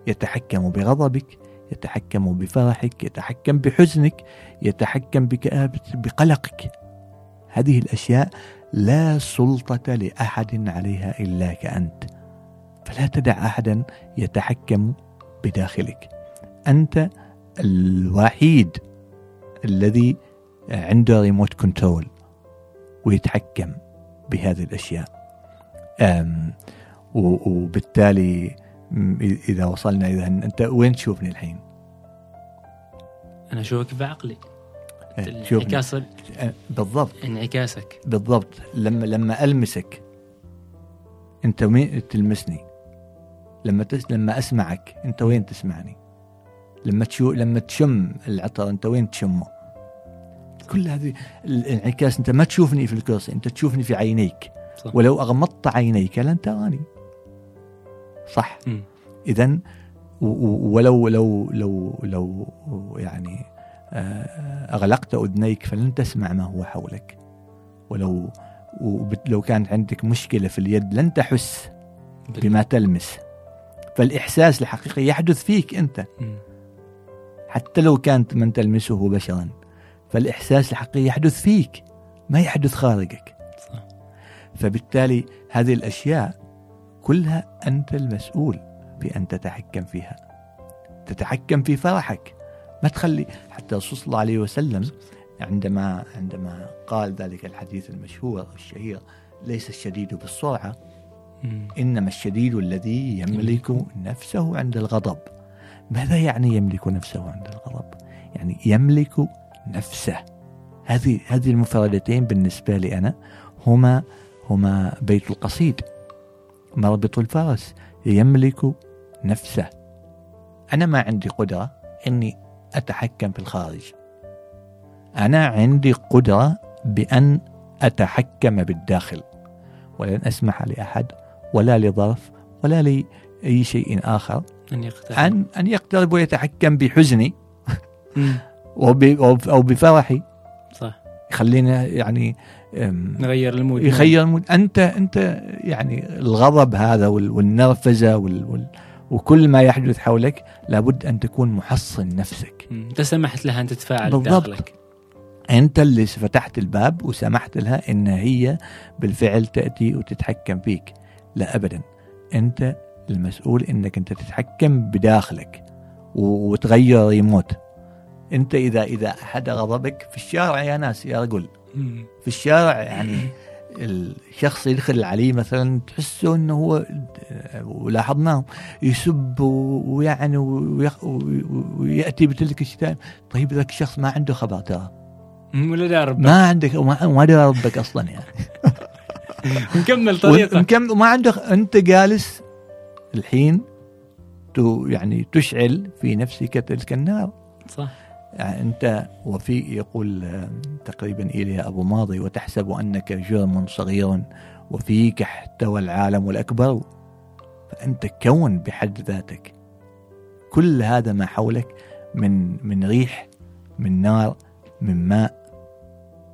يتحكم بغضبك، يتحكم بفرحك، يتحكم بحزنك، يتحكم بكآبتك، بقلقك. هذه الأشياء لا سلطة لأحد عليها الاك انت. فلا تدع احدا يتحكم بداخلك أنت الوحيد الذي عنده ريموت كنترول ويتحكم بهذه و- وبالتالي إذا وصلنا اذا أنت وين تشوفني الحين؟ أنا أشوفك بعقلي شوفني انعكاس أه، بالضبط. انعكاسك. بالضبط. لما لما ألمسك أنت وين تلمسني؟ لما تس لما أسمعك أنت وين تسمعني؟ لما تشو لما تشم العطر أنت وين تشمه؟ كل هذه الانعكاس أنت ما تشوفني في الكرسي أنت تشوفني في عينيك. صح. ولو أغمضت عينيك لن تراني صح. و- ولو لو لو لو يعني آه، أغلقت أذنيك فلن تسمع ما هو حولك. ولو لو كانت عندك مشكلة في اليد لن تحس بما تلمس. فالإحساس الحقيقي يحدث فيك أنت. مم. حتى لو كانت من تلمسه بشرا فالإحساس الحقيقي يحدث فيك ما يحدث خارجك. فبالتالي هذه الأشياء كلها أنت المسؤول بان تتحكم فيها. تتحكم في فرحك. ما تخلي حتى الرسول صلى الله عليه وسلم عندما عندما قال ذلك الحديث المشهور الشهير ليس الشديد بالسرعة مم. إنما الشديد الذي يملك. نفسه عند الغضب. ماذا يعني يملك نفسه عند الغضب؟ يعني يملك نفسه. هذه هذه المفردتين بالنسبة لي أنا هما هما بيت القصيد. مربط الفرس يملك نفسه. أنا ما عندي قدرة إني أتحكم في الخارج. أنا عندي قدرة بأن أتحكم بالداخل. ولن أسمح لأحد ولا لظرف ولا لأي شيء آخر أن يقتحم ان أن يقترب ويتحكم بحزني [LAUGHS] أو- بفرحي. صح. يخلينا يعني نغير ال mood. يغير ال mood. أنت أنت يعني الغضب هذا وال- والنرفزة وال وال وكل ما يحدث حولك لابد أن تكون محصن نفسك. انت سمحت لها أن تتفاعل بالضبط. داخلك. أنت اللي فتحت الباب وسمحت لها إن هي بالفعل تأتي وتتحكم فيك. لا ابدا. أنت المسؤول إنك أنت تتحكم بداخلك وتغير ريموت. أنت إذا إذا أحد غضبك في الشارع يا ناس يا رجل. في الشارع يعني الشخص يدخل عليه مثلا تحسه إنه هو ولاحظناه يسب ويعني ويأتي بتلك الشتائم طيب ذاك الشخص ما عنده خبر ترى. ولا دار ما عندك ما, دار ربك أصلا يعني. [LAUGHS] نكمل طريقه ومكم- ما عنده أنت جالس الحين تو يعني تشعل في نفسك تلك النار. صح. أنت وفي يقول آه، تقريبا ايليا أبو ماضي وتحسب أنك جرم صغير وفيك احتوى العالم الأكبر. فأنت كون بحد ذاتك. كل هذا ما حولك من من ريح من نار من ماء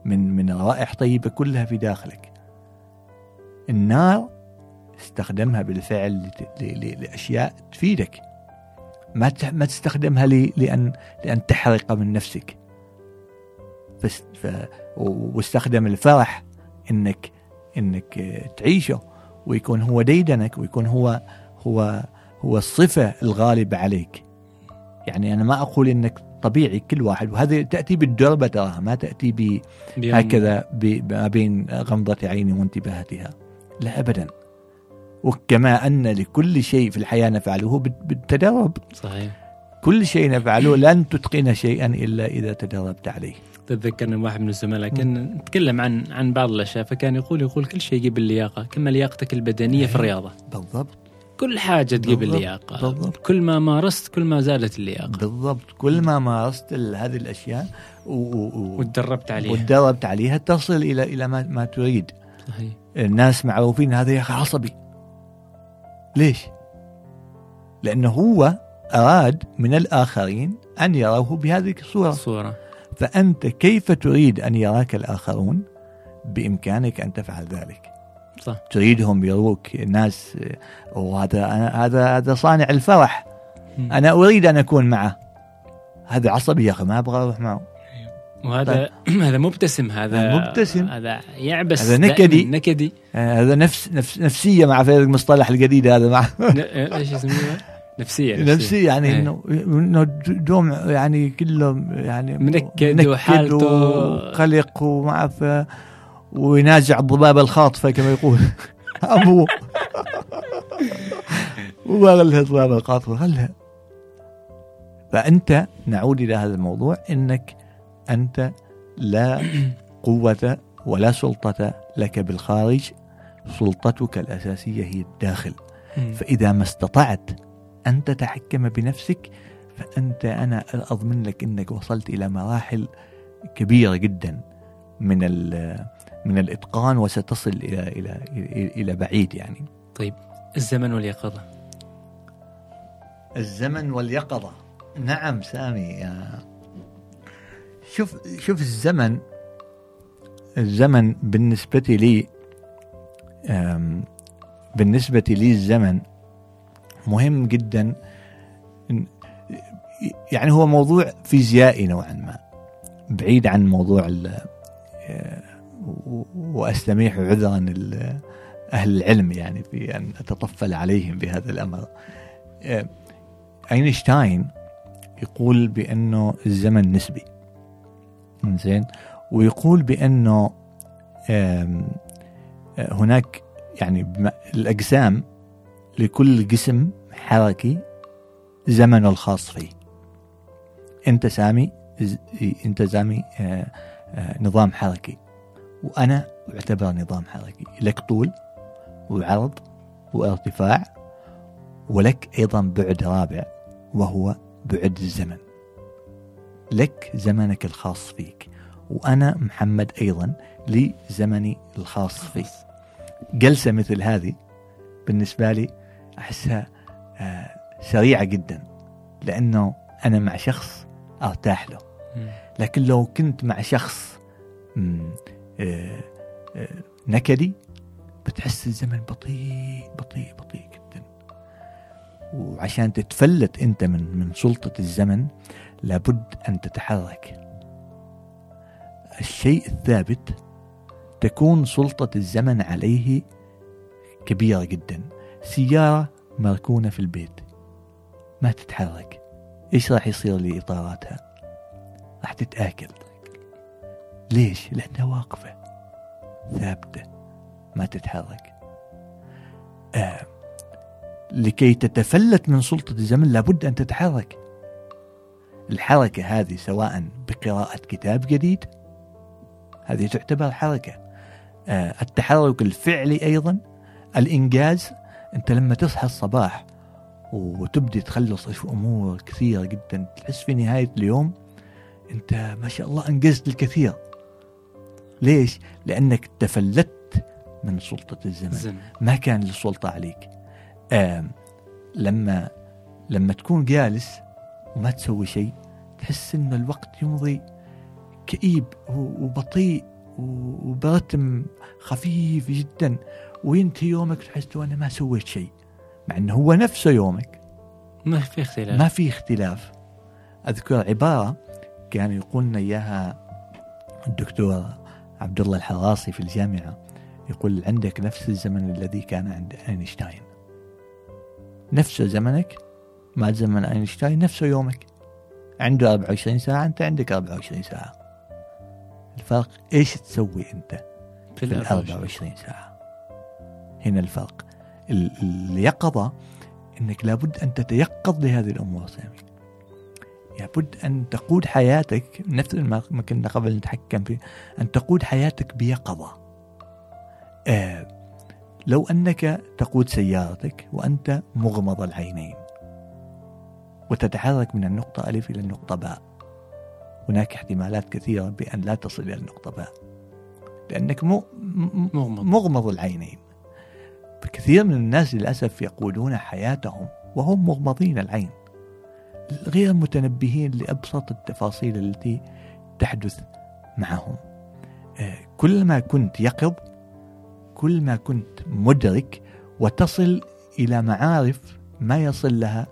من من روائح طيبة كلها في داخلك. النار استخدمها بالفعل لت- ل- ل- لأشياء تفيدك. ما ما تستخدمها لأن لأن تحرق من نفسك. بس ف واستخدم الفرح انك إنك تعيشه ويكون هو ديدنك ويكون هو هو هو الصفة الغالبه عليك. يعني أنا ما أقول إنك طبيعي كل واحد وهذه تأتي بالدربة تراها ما تأتي ب هكذا ما بين غمضة عين وانتباهتها لا أبدا. وكما أن لكل شيء في الحياة نفعله بال- بالتدرب. صحيح. كل شيء نفعله لن تتقن شيئا إلا إذا تدربت عليه. تتذكرني واحد من الزملاء كان نتكلم عن عن بعض الأشياء فكان يقول يقول كل شيء يجيب اللياقة كما لياقتك البدنية في إيه. الرياضة. بالضبط. كل حاجة تجيب اللياقة. بالضبط. كل ما مارست كل ما زادت اللياقة. بالضبط. كل ما مارست هذه الأشياء و- و- وتدربت عليها. وتدربت عليها تصل إلى إلى ما, ما تريد. صحيح. الناس معروفين هذا يا أخي عصبي ليش؟ لأنه هو أراد من الآخرين أن يروه بهذه الصورة. صوره فأنت كيف تريد أن يراك الآخرون؟ بإمكانك أن تفعل ذلك. صح. تريدهم يروك الناس آه، وهذا هذا هذا صانع الفرح. مم. أنا أريد أن أكون معه. هذا عصبي يا أخي ما أبغى أروح معه. وهذا [CLEARS THROAT] هذا مبتسم هذا مبتسم. هذا يعبس هذا نكدي. نكدي آه، هذا نفس نفس نفسية مع في المصطلح الجديد هذا مع إيش؟ نفسية نفسي يعني إيه. انه إنه دوم يعني كله يعني منكد وحالته- وقلق وما ف وينازع الضبابه الخاطفة كما يقول [LAUGHS] أبوه [LAUGHS] وما غلها الضبابه الخاطفة غلها فأنت نعود إلى هذا الموضوع إنك أنت لا قوة ولا سلطة لك بالخارج سلطتك الأساسية هي الداخل. فإذا ما استطعت أن تتحكم بنفسك فأنت أنا أضمن لك أنك وصلت إلى مراحل كبيرة جدا من من الإتقان وستصل إلى إلى إلى, بعيد يعني. طيب الزمن واليقظة. الزمن واليقظة. نعم سامي يا شوف شوف الزمن الزمن بالنسبة لي بالنسبة لي الزمن مهم جدا. يعني هو موضوع فيزيائي نوعا ما بعيد عن موضوع آه، وأستميح عذرا أهل العلم يعني في أن أتطفل عليهم بهذا الأمر. آه، أينشتاين يقول بأنه الزمن نسبي. زين. ويقول بأنه آم، آه، هناك يعني الأجسام لكل جسم حركي زمنه الخاص فيه. أنت سامي أنت سامي آه، آه، نظام حركي. وأنا اعتبر نظام حركي. لك طول وعرض وارتفاع ولك أيضا بعد رابع وهو بعد الزمن. لك زمنك الخاص فيك. وأنا محمد أيضا لي زمني الخاص فيه جلسة مثل هذه بالنسبة لي أحسها آه، سريعة جدا لأنه أنا مع شخص أرتاح له. لكن لو كنت مع شخص آه، آه، نكدي بتحس الزمن بطيء بطيء بطيء جدا. وعشان تتفلت أنت من من سلطة الزمن لابد أن تتحرك. الشيء الثابت تكون سلطة الزمن عليه كبيرة جدا. سيارة مركونة في البيت. ما تتحرك. إيش راح يصير لإطاراتها؟ راح تتآكل. ليش؟ لأنها واقفة. ثابتة. ما تتحرك. آه. لكي تتفلت من سلطة الزمن لابد أن تتحرك. الحركة هذه سواء بقراءة كتاب جديد هذه تعتبر حركة آه التحرك الفعلي أيضا الإنجاز أنت لما تصحى الصباح وتبدي تخلص أمور كثيرة جدا تحس في نهاية اليوم أنت ما شاء الله أنجزت الكثير. ليش؟ لأنك تفلت من سلطة الزمن. الزمن. ما كان للسلطة عليك. لما لما تكون جالس وما تسوي شيء تحس إن الوقت يمضي كئيب وبطيء وبرتم خفيف جدا. وينتهي يومك تحس أنا ما سويت شيء مع إنه هو نفسه يومك. ما في اختلاف. ما في اختلاف. أذكر عبارة كان يقولنا إياها الدكتور عبد الله الحراسي في الجامعة يقول عندك نفس الزمن الذي كان عند أينشتاين. نفس زمنك مع زمن أينشتاين نفس يومك. عنده 24 ساعة أنت عندك 24 ساعة. الفرق إيش تسوي أنت في ال 24 ساعة؟ هنا الفرق. ال- اليقظة إنك لابد أن تتيقظ لهذه الأمور سامي. لابد أن تقود حياتك نفس ما كنا قبل نتحكم فيه أن تقود حياتك بيقظة. آه لو أنك تقود سيارتك وأنت مغمض العينين. وتتحرك من النقطة ألف إلى النقطة باء. هناك احتمالات كثيرة بأن لا تصل إلى النقطة باء. لأنك مغمض. مغمض العينين. كثير من الناس للأسف يقودون حياتهم وهم مغمضين العين. غير متنبهين لأبسط التفاصيل التي تحدث معهم. آه، كل ما كنت يقظ كل ما كنت مدرك وتصل إلى معارف ما يصل لها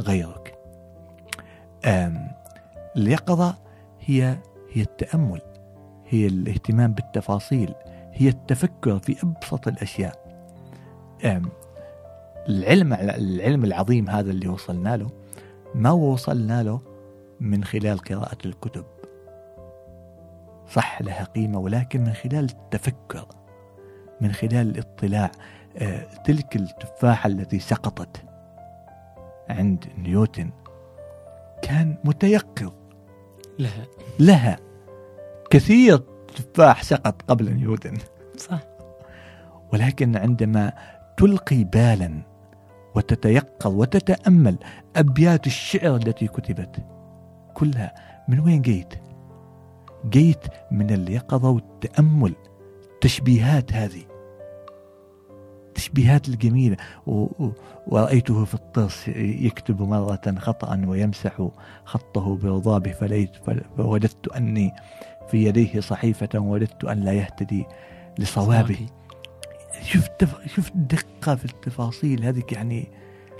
غيرك. اليقظة هي هي التأمل هي الاهتمام بالتفاصيل هي التفكر في أبسط الأشياء. العلم العلم العظيم هذا اللي وصلنا له ما وصلنا له من خلال قراءة الكتب. صح لها قيمة ولكن من خلال التفكر من خلال الاطلاع. آه، تلك التفاحة التي سقطت عند نيوتن كان متيقظ. لها. لها. كثير تفاح سقط قبل نيوتن صح. ولكن عندما تلقي بالا وتتيقظ وتتأمل أبيات الشعر التي كتبت كلها من وين جيت؟ جيت من اليقظة والتأمل التشبيهات هذه. التشبيهات. و... ورأيته في الطرس يكتب مرة خطأ ويمسح خطه برضابه فليت فوجدت أني في يديه صحيفة ووددت أن لا يهتدي لصوابه. شوف التف... شوف الدقة في التفاصيل هذيك يعني.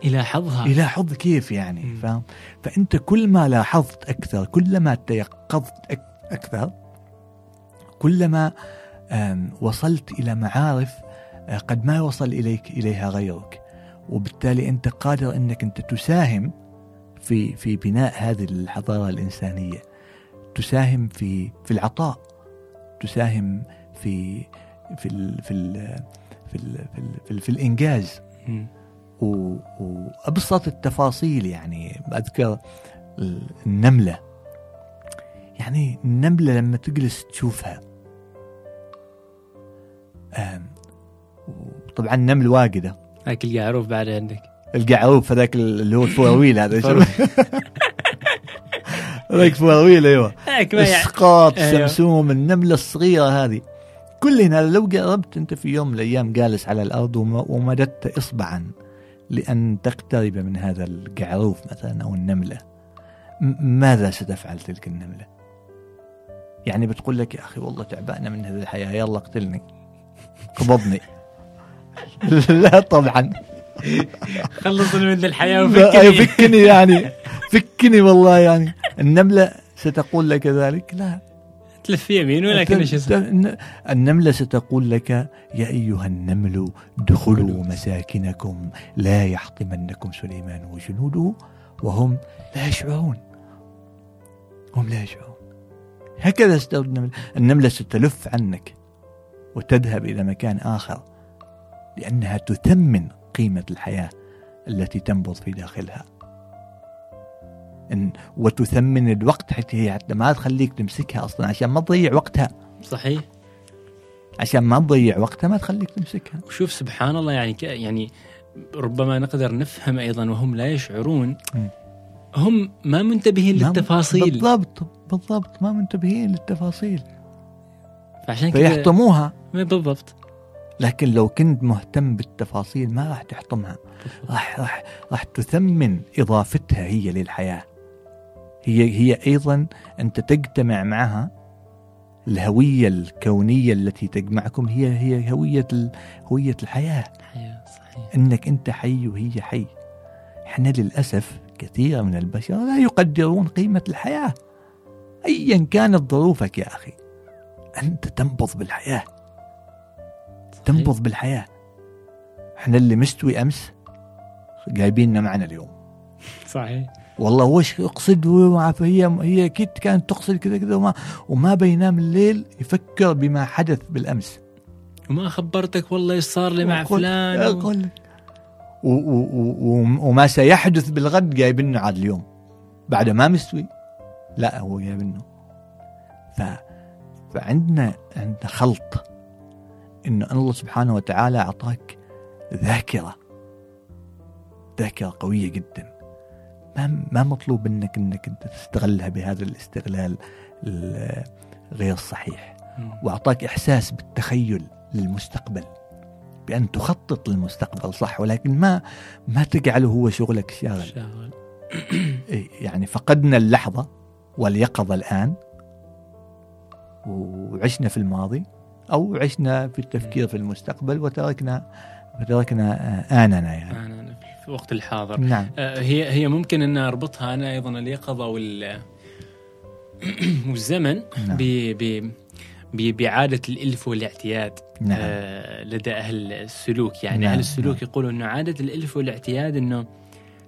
يلاحظها يلاحظ كيف يعني مم. فاهم؟ فأنت كل ما لاحظت أكثر كل ما تيقظت أك- أكثر كلما وصلت إلى معارف قد ما وصل إليك إليها غيرك. وبالتالي أنت قادر أنك أنت تساهم في في بناء هذه الحضارة الإنسانية. تساهم في في العطاء. تساهم في في ال في ال في ال في, ال في, ال في الإنجاز. مم. و- وأبسط التفاصيل يعني أذكر النملة. يعني النملة لما تجلس تشوفها آم، طبعا النمل واجدة. هاك القعروف بعد عندك. القعروف هذاك اللي هو الفواويل هذا [LAUGHS] هذاك فواويل أيوه. يعني. إسقاط أيوة. سمسوم النملة الصغيرة هذه. كلنا لو قربت أنت في يوم من الأيام جالس على الأرض وم- ومددت اصبعا لأن تقترب من هذا القعروف مثلا أو النملة ماذا ستفعل تلك النملة؟ يعني بتقول لك يا أخي والله تعبانة من هذه الحياة يلا اقتلني. [LAUGHS] قبضني. [LAUGHS] لا طبعا. خلصني من الحياة [LAUGHS] أي وفكني. فكني يعني فكني والله يعني. النملة ستقول لك ذلك؟ لا. تلف يمين ولكن إيش اسمه الن- النملة ستقول لك يا أيها النمل ادخلوا مساكنكم لا يحطمنكم سليمان وجنوده وهم لا يشعرون. هم لا يشعرون. هكذا ستود النملة النملة ستلف عنك وتذهب إلى مكان آخر. لأنها تثمن قيمة الحياة التي تنبض في داخلها. إن وتثمن الوقت حتى هي حتى ما تخليك تمسكها أصلا عشان ما تضيع وقتها. صحيح. عشان ما تضيع وقتها ما تخليك تمسكها. وشوف سبحان الله يعني. يعني ربما نقدر نفهم أيضا وهم لا يشعرون. هم ما منتبهين ما- للتفاصيل. بالضبط بالضبط ما منتبهين للتفاصيل. فعشان كذا فيحطموها. بالضبط. لكن لو كنت مهتم بالتفاصيل ما راح تحطمها. راح راح راح تثمن إضافتها هي للحياة. هي هي أيضا أنت تجتمع معها. الهوية الكونية التي تجمعكم هي هي هوية هوية الحياة. صحيح. إنك أنت حي وهي حي. إحنا للأسف كثير من البشر لا يقدرون قيمة الحياة. ايا كانت ظروفك يا أخي أنت تنبض بالحياة. تنبض بالحياة. إحنا اللي مستوي أمس جايبيننا معنا اليوم. صحيح. والله وش اقصد؟ وما عارف هي هي أكيد كانت تقصد كذا كذا وما وما بينام الليل يفكر بما حدث بالأمس. وما خبرتك والله إيش صار لي مع فلان. أقول و و و وما سيحدث بالغد جايبينه عاد اليوم. بعد ما مستوي. لا هو جايبينه ف فعندنا عندنا خلط. انه الله سبحانه وتعالى أعطاك ذاكرة. ذاكرة قوية جدا. ما ما مطلوب منك إنك أنت تستغلها بهذا الاستغلال ال- غير صحيح. وأعطاك إحساس بالتخيل للمستقبل. بأن تخطط للمستقبل صح؟ ولكن ما ما تجعله هو شغلك الشاغل شغل [CLEARS THROAT] إيه، يعني فقدنا اللحظة واليقظة الآن. وعشنا في الماضي. أو عشنا في التفكير في المستقبل وتركنا وتركنا آه، اننا يعني. أنا في الوقت الحاضر. نعم. آه، هي هي ممكن أن أربطها أنا أيضا اليقظه وال [CLEARS THROAT] والزمن نعم. ب ب ب- بعادة الإلف والاعتياد نعم. آه، لدى أهل السلوك. يعني نعم، أهل السلوك يقولوا انه عادة الإلف والاعتياد أنه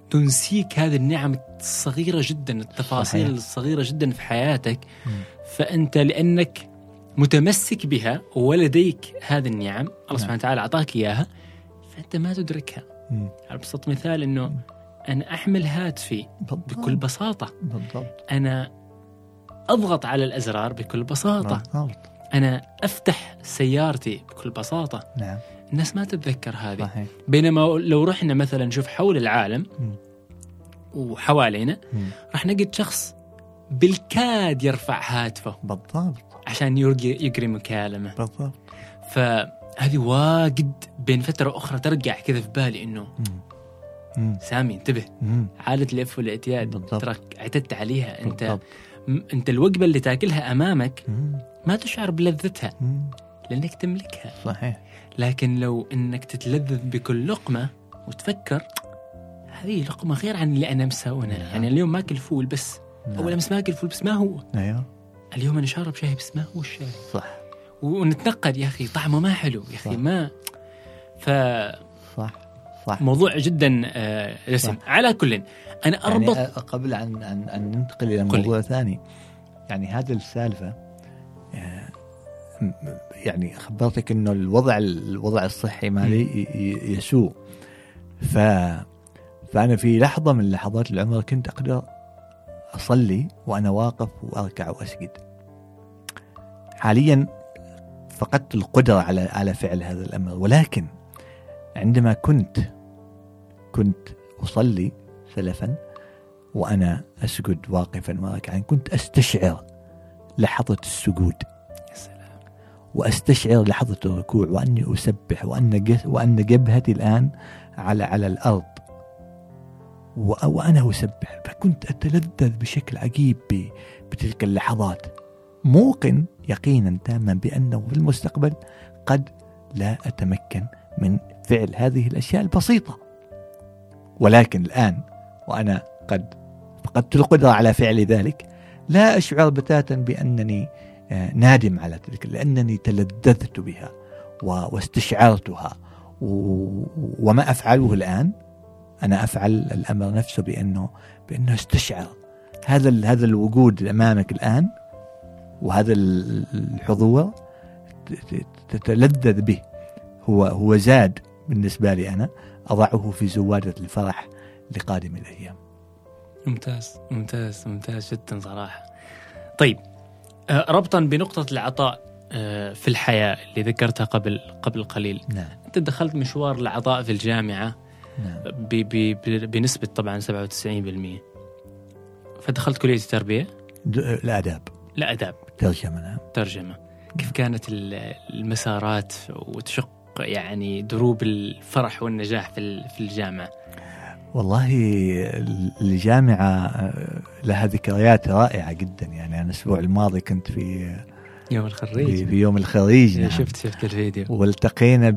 تنسيك هذه النعم الصغيرة جدا التفاصيل صحيح. الصغيرة جدا في حياتك. مم. فأنت لأنك متمسك بها ولديك هذه النعم الله نعم. سبحانه وتعالى أعطاك إياها فأنت ما تدركها. على ابسط مثال إنه مم. أنا أحمل هاتفي بالضبط. بكل بساطة. بالضبط. أنا أضغط على الأزرار بكل بساطة. بالضبط. أنا أفتح سيارتي بكل بساطة. نعم. الناس ما تتذكر هذه. صحيح. بينما لو رحنا مثلا نشوف حول العالم. وحوالينا. راح نجد شخص بالكاد يرفع هاتفه. بالضبط. عشان يقري مكالمة بالضبط فهذه واجد بين فترة أخرى ترجع كذا في بالي إنه. سامي انتبه. عادة الإلف والاعتياد. تراك اعتدت عليها انت بالضبط. انت الوجبة اللي تاكلها أمامك. ما تشعر بلذتها. لأنك تملكها صحيح لكن لو إنك تتلذذ بكل لقمة وتفكر هذه لقمة غير عن اللي أنا مسوينها نعم. يعني اليوم ماكل فول بس نعم. أول أمس ماكل فول بس ما هو أيوه اليوم أنا شارب شاي بس ما هو الشاي صح. ونتنقد يا أخي طعمه ما حلو يا أخي. ما صح صح. فموضوع جدا آه، دسم على كل أنا أربط يعني قبل أن أن, أن ننتقل إلى. موضوع ثاني. يعني هذه السالفة آه، يعني خبرتك إنه الوضع الوضع الصحي مالي يسوء. ف فأنا في لحظة من لحظات العمر كنت أقدر أصلي وأنا واقف وأركع وأسجد. حاليا فقدت القدرة على على فعل هذا الأمر ولكن عندما كنت كنت أصلي سلفا وأنا أسجد واقفا وراكعا كنت أستشعر لحظة السجود. وأستشعر لحظة الركوع وأني أسبح وأن جس- وأن جبهتي الآن على على الأرض. و- وأنا أسبح. فكنت أتلذذ بشكل عجيب بتلك اللحظات. موقن يقينا تاما بأنه في المستقبل قد لا أتمكن من فعل هذه الأشياء البسيطة. ولكن الآن وأنا قد فقدت القدرة على فعل ذلك لا أشعر بتاتا بأنني آه، نادم على تلك لأنني تلذذت بها واستشعرتها. وما أفعله الآن أنا أفعل الأمر نفسه بأنه بأنه استشعر. هذا هذا الوجود أمامك الآن وهذا الحضور تتلذذ به. هو هو زاد بالنسبة لي أنا أضعه في زوادة الفرح لقادم الأيام. ممتاز ممتاز ممتاز جدا صراحة. طيب آه، ربطا بنقطة العطاء آه، في الحياة اللي ذكرتها قبل قبل قليل. نعم. أنت دخلت مشوار العطاء في الجامعة نعم. بنسبة طبعا 97% فدخلت كلية التربية؟ الآداب. الآداب. ترجمة نعم. ترجمة. كيف كانت المسارات وتشق يعني دروب الفرح والنجاح في الجامعة؟ والله الجامعة لها ذكريات رائعة جدا. يعني أنا الأسبوع الماضي كنت في يوم الخريج. في يوم الخريج نعم. شفت شفت الفيديو. والتقينا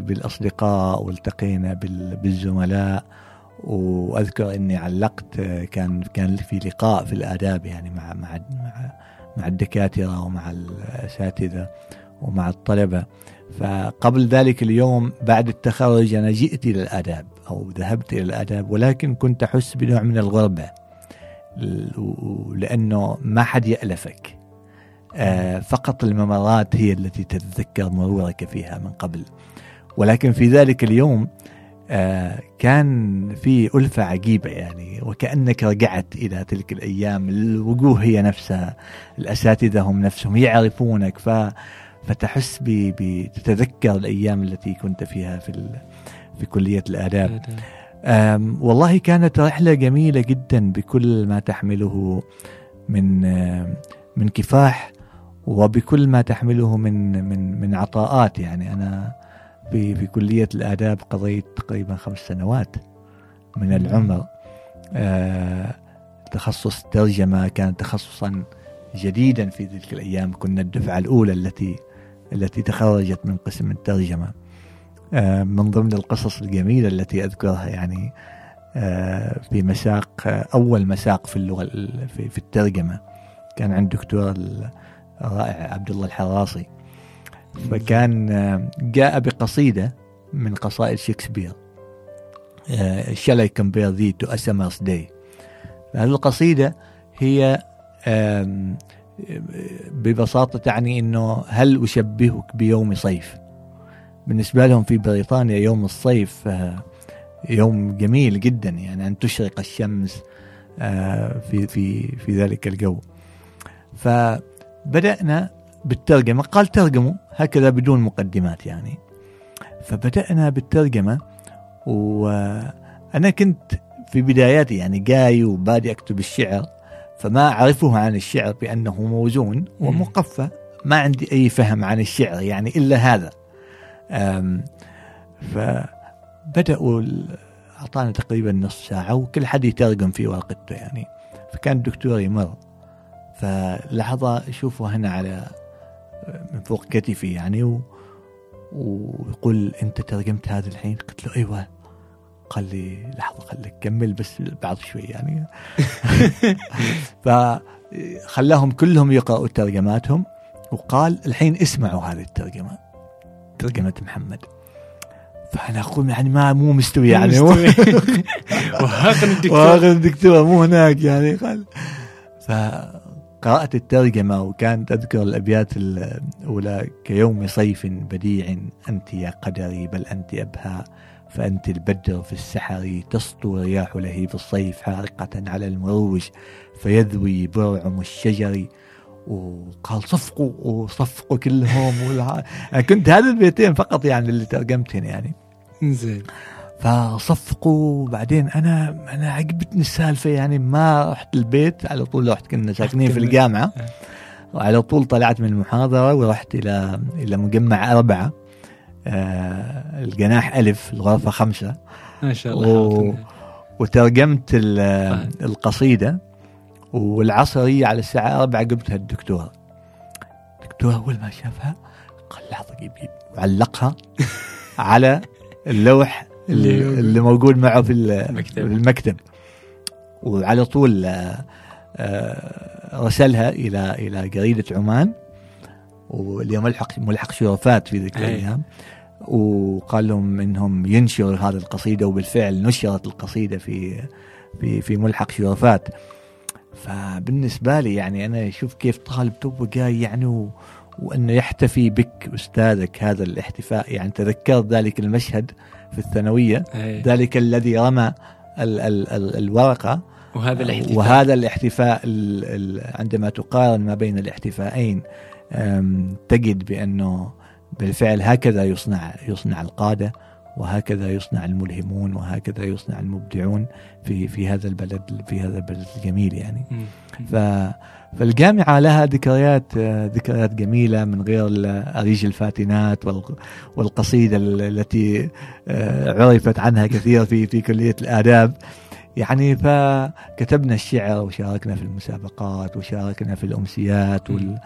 بالأصدقاء والتقينا بالزملاء وأذكر إني علقت كان كان في لقاء في الآداب يعني مع مع مع, مع الدكاترة ومع الأساتذة ومع الطلبة. فقبل ذلك اليوم بعد التخرج أنا جئت إلى الآداب أو ذهبت إلى الآداب ولكن كنت أحس بنوع من الغربة لأنه ما حد يألفك. فقط الممرات هي التي تتذكر مرورك فيها من قبل. ولكن في ذلك اليوم آه، كان في ألفة عجيبة يعني وكأنك رجعت إلى تلك الأيام. الوجوه هي نفسها الأساتذة هم نفسهم يعرفونك. ف فتحس بتتذكر الأيام التي كنت فيها في في كلية الآداب. والله كانت رحلة جميلة جدا بكل ما تحمله من من كفاح وبكل ما تحمله من من من عطاءات. يعني أنا في في كلية الآداب قضيت تقريبا خمس سنوات من العمر. آه تخصص ترجمة كان تخصصا جديدا في تلك الأيام. كنا الدفعة الأولى التي التي تخرجت من قسم الترجمة. آه من ضمن القصص الجميلة التي أذكرها يعني آه في مساق أول مساق في اللغة في, في الترجمة. كان عند دكتور الرائع عبد الله الحراصي فكان آه، جاء بقصيدة من قصائد شكسبير I compare thee to a summer's day هذه القصيدة هي ببساطة تعني أنه هل أشبهك بيوم صيف؟ بالنسبة لهم في بريطانيا يوم الصيف آه، يوم جميل جدا يعني أن تشرق الشمس آه، في في في ذلك الجو. فبدأنا بالترجمة قال ترجموا هكذا بدون مقدمات يعني. فبدأنا بالترجمة وأنا كنت في بداياتي يعني جاي وبادي أكتب الشعر فما أعرفه عن الشعر بأنه موزون ومقفى ما عندي أي فهم عن الشعر يعني إلا هذا. فبدأوا أعطانا تقريبا نص ساعة وكل حد يترجم في ورقته يعني. فكان الدكتور يمر فلحظة شوفوا هنا على من فوق كتفي يعني و... ويقول أنت ترجمت هذا الحين؟ قلت له أيوه. قال لي لحظة خليك كمل بس بعد شوي يعني. [LAUGHS] فخلاهم كلهم يقرأوا ترجماتهم وقال الحين اسمعوا هذه الترجمة ترجمة محمد. فأنا أقول يعني ما مو مستوي يعني. وهاقن [LAUGHS] الدكتور. وهاقن الدكتور مو هناك يعني. قال ف قرأت الترجمة وكانت أذكر الأبيات الأولى كيوم صيف بديع أنت يا قدري بل أنت أبهى فأنت البدر في السحر تسطو رياح لهيب الصيف حارقة على المروج فيذوي برعم الشجر. وقال صفقوا وصفقوا كلهم [LAUGHS] كنت هذا البيتين فقط يعني اللي ترجمتهم يعني. زين فصفقوا. بعدين أنا أنا عجبتني السالفة يعني ما رحت البيت على طول رحت كنا ساكنين في الجامعة. وعلى طول طلعت من المحاضرة ورحت إلى إلى مجمع أربعة. آه الجناح ألف الغرفة خمسة. ما شاء الله و... وترجمت القصيدة. والعصريه على الساعة 4 جبتها الدكتور الدكتور أول ما شافها قال لحظة جيب جيب وعلقها [LAUGHS] على اللوح اللي, اللي موجود معه في المكتب, في المكتب. وعلى طول آه، آه، رسلها إلى إلى جريده عمان. واللي ملحق ملحق شرفات في ذيك الأيام. وقال لهم إنهم ينشروا هذه القصيدة وبالفعل نشرت القصيدة في في في ملحق شرفات. فبالنسبة لي يعني أنا أشوف كيف طالب تو جاي يعني و وانه يحتفي بك أستاذك هذا الاحتفاء. يعني تذكرت ذلك المشهد في الثانوية. أي. ذلك الذي رمى ال ال ال الورقة. وهذا الاحتفاء. وهذا الاحتفاء عندما تقارن ما بين الاحتفائين تجد بأنه بالفعل هكذا يصنع يصنع القادة وهكذا يصنع الملهمون وهكذا يصنع المبدعون في في هذا البلد في هذا البلد الجميل يعني. ف فالجامعة لها ذكريات ذكريات جميلة من غير أريج الفاتنات والقصيدة التي آه، عرفت عنها كثير في في كلية الآداب. يعني فكتبنا الشعر وشاركنا في المسابقات وشاركنا في الأمسيات وال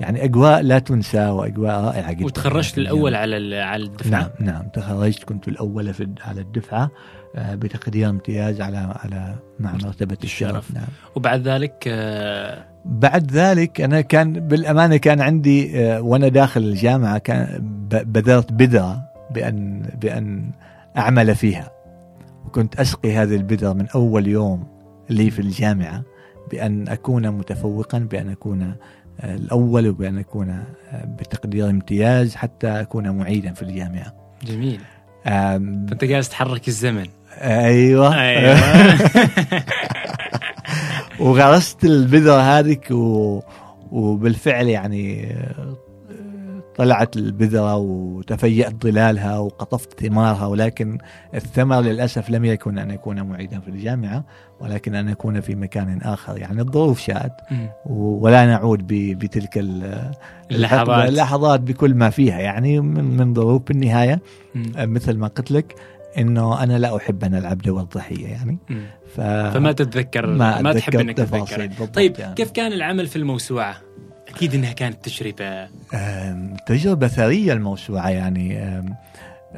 يعني أجواء لا تنسى وأجواء رائعة جدا. وتخرجت الأول على على الدفعة؟ نعم نعم. تخرجت كنت الأول في على الدفعة آه، بتقدير امتياز على على مع مرتبة الشرف. نعم. وبعد ذلك آه بعد ذلك أنا كان بالأمانة كان عندي آه وأنا داخل الجامعة كان بذرت بذره بأن بأن أعمل فيها. وكنت أسقي هذه البذره من أول يوم لي في الجامعة بأن أكون متفوقا بأن أكون الأول وبأن أكون بتقدير امتياز حتى أكون معيدا في الجامعة. جميل. فأنت جالس تحرك الزمن. أيوة, أيوة. [LAUGHS] وغرست البذرة هذيك و... وبالفعل يعني طلعت البذرة وتفيأت ظلالها وقطفت ثمارها ولكن الثمر للأسف لم يكن أن يكون معيدا في الجامعة ولكن أن يكون في مكان آخر. يعني الظروف شاءت ولا نعود بتلك اللحظات. اللحظات بكل ما فيها. يعني من, من ظروف بالنهاية مثل ما قلت لك إنه أنا لا أحب أن ألعب دور الضحيه يعني. ف... فما تتذكر ما, ما تحب إنك تتذكر. طيب يعني. كيف كان العمل في الموسوعة؟ أكيد إنها كانت تجربة. تجربة ثرية الموسوعة يعني.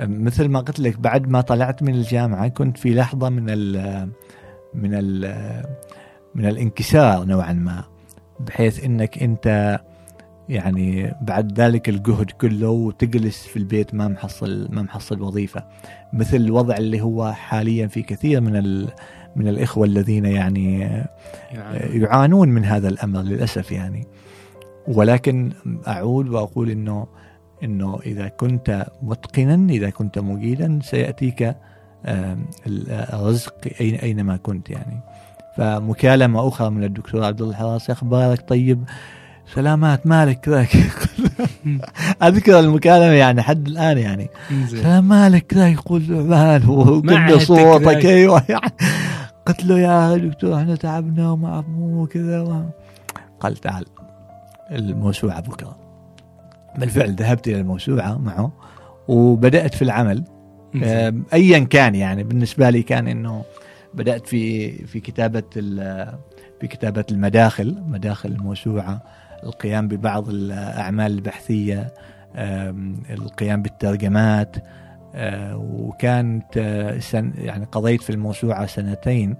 مثل ما قلت لك بعد ما طلعت من الجامعة كنت في لحظة من ال من ال من الانكسار نوعا ما بحيث إنك أنت يعني بعد ذلك الجهد كله وتجلس في البيت ما محصل ما محصل وظيفة. مثل الوضع اللي هو حاليا في كثير من ال من الإخوة الذين يعني يعانون من هذا الأمر للأسف يعني. ولكن أعود وأقول إنه إنه إذا كنت متقنا إذا كنت مجيدا سيأتيك الرزق أينما كنت يعني. فمكالمة أخرى من الدكتور عبد الله الحراسي أخبارك طيب سلامات مالك ذاك؟ [LAUGHS] أذكر المكالمة يعني حد الآن يعني. سلام مالك ذاك؟ يقول زعلان وكل صوتك. أيوه. يعني [LAUGHS] قلت له يا دكتور إحنا تعبنا وما مو كذا قال تعال. الموسوعة بكرة. بالفعل ذهبت إلى الموسوعة معه وبدأت في العمل. أيا كان يعني بالنسبة لي كان إنه بدأت في في كتابة في كتابة المداخل مداخل الموسوعة القيام ببعض الأعمال البحثية القيام بالترجمات. آه، وكانت آه، سن يعني قضيت في الموسوعة سنتين.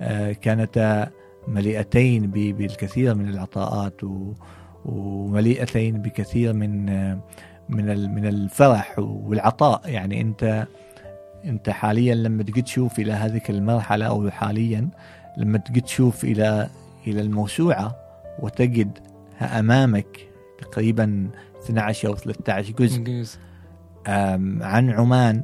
آه، كانتا مليئتين بالكثير من العطاءات ومليئتين بكثير من من من الفرح والعطاء. يعني انت انت حاليا لما تجي تشوف إلى هذه المرحلة أو حاليا لما تجي تشوف إلى إلى الموسوعة وتجد أمامك تقريبا 12 أو 13 جزء عن عمان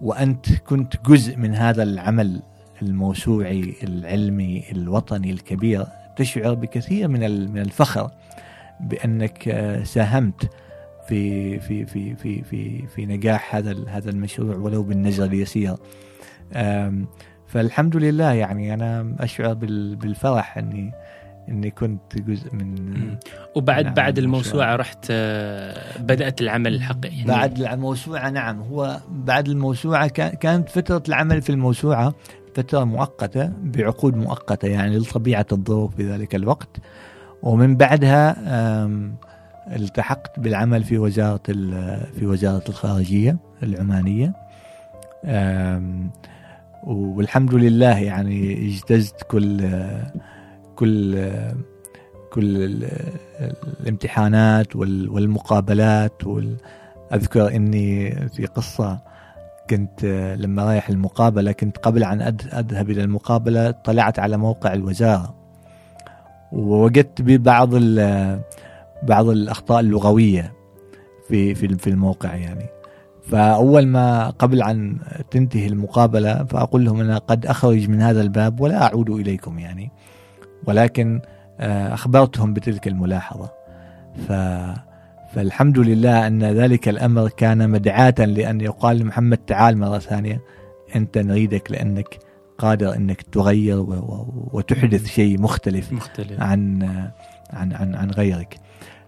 وأنت كنت جزء من هذا العمل الموسوعي العلمي الوطني الكبير تشعر بكثير من من الفخر. بأنك آه، ساهمت في في في في في في نجاح هذا هذا المشروع ولو بالنجر اليسير فالحمد لله يعني أنا أشعر بالفرح إني إني كنت جزء من وبعد من بعد الموسوعة رحت آه، بدأت العمل الحقيقي. يعني بعد الموسوعة نعم هو بعد الموسوعة كانت فترة العمل في الموسوعة فترة مؤقتة بعقود مؤقتة يعني لطبيعة الظروف في ذلك الوقت. ومن بعدها التحقت بالعمل في وزارة في وزارة الخارجية العمانية. والحمد لله يعني اجتزت كل كل كل الامتحانات والمقابلات. اذكر إني في قصة كنت لما رايح المقابلة كنت قبل عن أذهب إلى المقابلة طلعت على موقع الوزارة. ووجدت ببعض بعض الأخطاء اللغوية في في في الموقع يعني. فأول ما قبل عن تنتهي المقابلة فأقول لهم أنا قد أخرج من هذا الباب ولا أعود إليكم يعني. ولكن آه، أخبرتهم بتلك الملاحظة. ف فالحمد لله أن ذلك الأمر كان مدعاة لأن يقال لمحمد تعال مرة ثانية أنت نريدك لأنك قادر إنك تغير وتحدث شيء مختلف, مختلف. عن عن عن عن غيرك.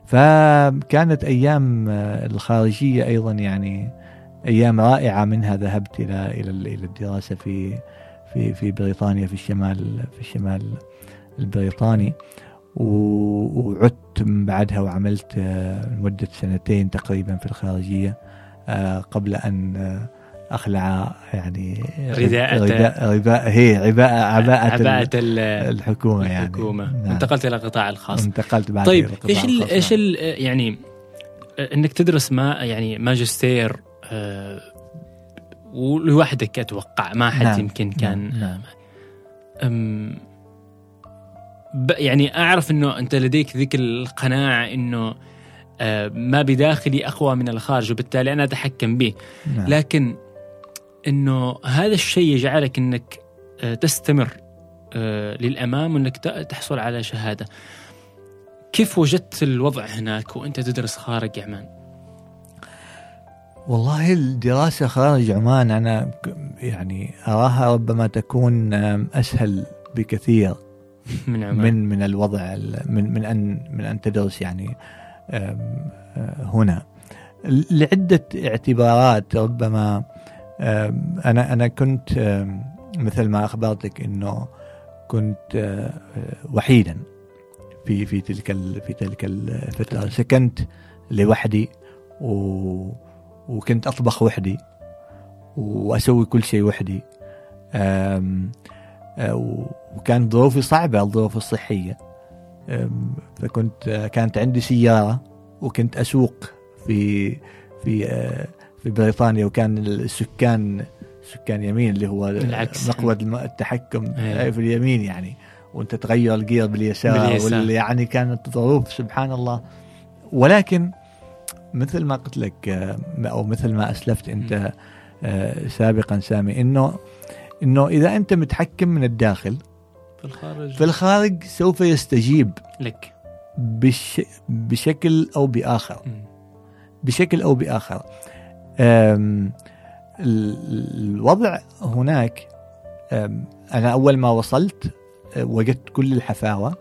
فكانت أيام الخارجية أيضا يعني أيام رائعة منها ذهبت إلى إلى إلى الدراسة في في في بريطانيا في الشمال في الشمال البريطاني وعدت من بعدها وعملت لمدة سنتين تقريبا في الخارجية قبل أن أخلع يعني رداء رداء هي عباءة عباءة, عباءة الحكومة يعني الحكومة نعم. انتقلت إلى القطاع الخاص انتقلت بعد طيب إيش ال إيش ال يعني إنك تدرس ما يعني ماجستير آه ولوحدك أتوقع ما حد نعم. يمكن كان نعم. نعم. يعني أعرف إنه أنت لديك ذيك القناعة إنه آه ما بداخلي أقوى من الخارج وبالتالي أنا أتحكم به نعم. لكن إنه هذا الشيء يجعلك إنك آه، تستمر آه، للأمام وإنك تحصل على شهادة. كيف وجدت الوضع هناك وأنت تدرس خارج عمان؟ والله الدراسة خارج عمان أنا يعني أراها ربما تكون أسهل بكثير [LAUGHS] من عمان من من الوضع من من أن من أن تدرس يعني آه، هنا لعدة اعتبارات ربما أنا أنا كنت مثل ما أخبرتك إنه كنت آه، وحيدا في في تلك في تلك الفترة سكنت لوحدي و وكنت أطبخ وحدي وأسوي كل شيء وحدي. آه، وكانت ظروفي صعبة الظروف الصحية. فكنت كانت عندي سيارة وكنت أسوق في في بريطانيا وكان السكان سكان يمين اللي هو العكس. مقود التحكم أيوة. في اليمين يعني. وأنت تغير الجير باليسار, باليسار. يعني كانت ظروف سبحان الله. ولكن مثل ما قلت لك أو مثل ما أسلفت أنت آه، سابقا سامي إنه إنه إذا أنت متحكم من الداخل في الخارج. في الخارج سوف يستجيب لك. بش بشكل أو بآخر. بشكل أو بآخر. الوضع هناك أنا أول ما وصلت أه، وجدت كل الحفاوة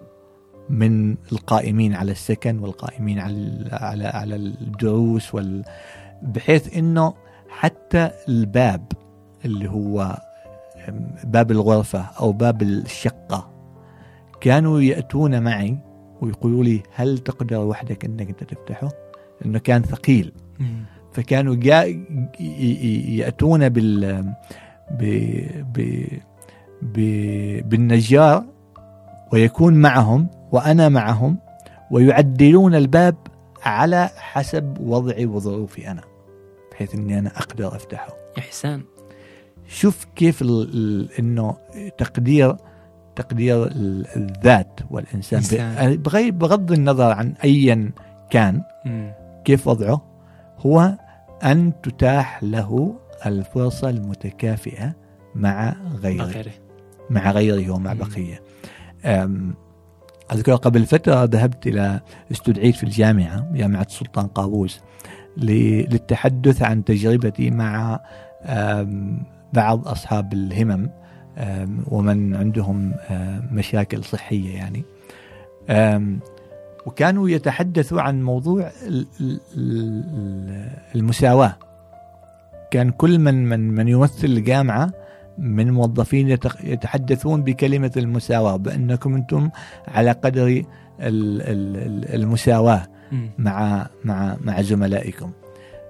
من القائمين على السكن والقائمين على على على الدروس وال بحيث إنه حتى الباب اللي هو باب الغرفة أو باب الشقة كانوا يأتون معي ويقولوا لي هل تقدر وحدك أنك أنت تفتحه؟ لأنه كان ثقيل فكانوا جاء يأتون بال ب... ب... ب... بالنجار ويكون معهم وأنا معهم ويعدلون الباب على حسب وضعي وظروفي أنا بحيث أني أنا أقدر أفتحه. إحسان شوف كيف ال... ال... أنه تقدير تقدير الذات والإنسان. بغير بغض النظر عن أيا كان م. كيف وضعه هو أن تتاح له الفرصة المتكافئة مع غيره. مع غيره ومع بقية. أذكر قبل فترة ذهبت إلى استدعيت في الجامعة جامعة السلطان قابوس للتحدث عن تجربتي مع بعض أصحاب الهمم ومن عندهم مشاكل صحية يعني. وكانوا يتحدثوا عن موضوع المساواة. كان كل من من من يمثل الجامعة من موظفين يتحدثون بكلمة المساواة بأنكم أنتم على قدر المساواة. مع مع مع زملائكم.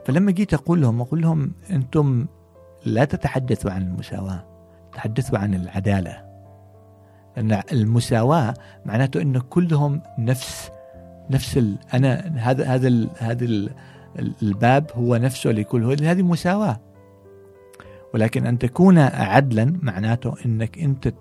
فلما جيت أقول لهم أقول لهم أنتم لا تتحدثوا عن المساواة تحدثوا عن العدالة. أن المساواة معناته انه كلهم نفس نفس ال أنا هذا هذا ال هذا ال الباب هو نفسه لكل هو هذه مساواة. ولكن أن تكون عدلا معناته إنك أنت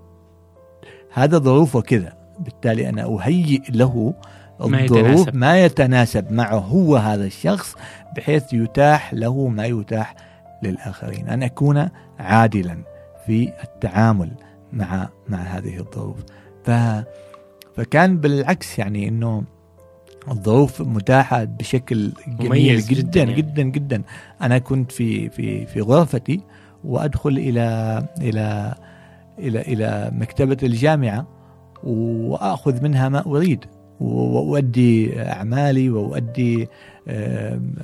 هذا ظروفه كذا. بالتالي أنا أهيئ له ما الظروف يتناسب. ما يتناسب معه هو هذا الشخص بحيث يتاح له ما يتاح للآخرين. أن أكون عادلا في التعامل مع مع هذه الظروف. ف فكان بالعكس يعني إنه الظروف متاحة بشكل جميل جدا جداً جدا, يعني. جدا جدا أنا كنت في في في غرفتي وأدخل إلى إلى إلى إلى مكتبة الجامعة وأخذ منها ما أريد وأؤدي أعمالي وأؤدي آم،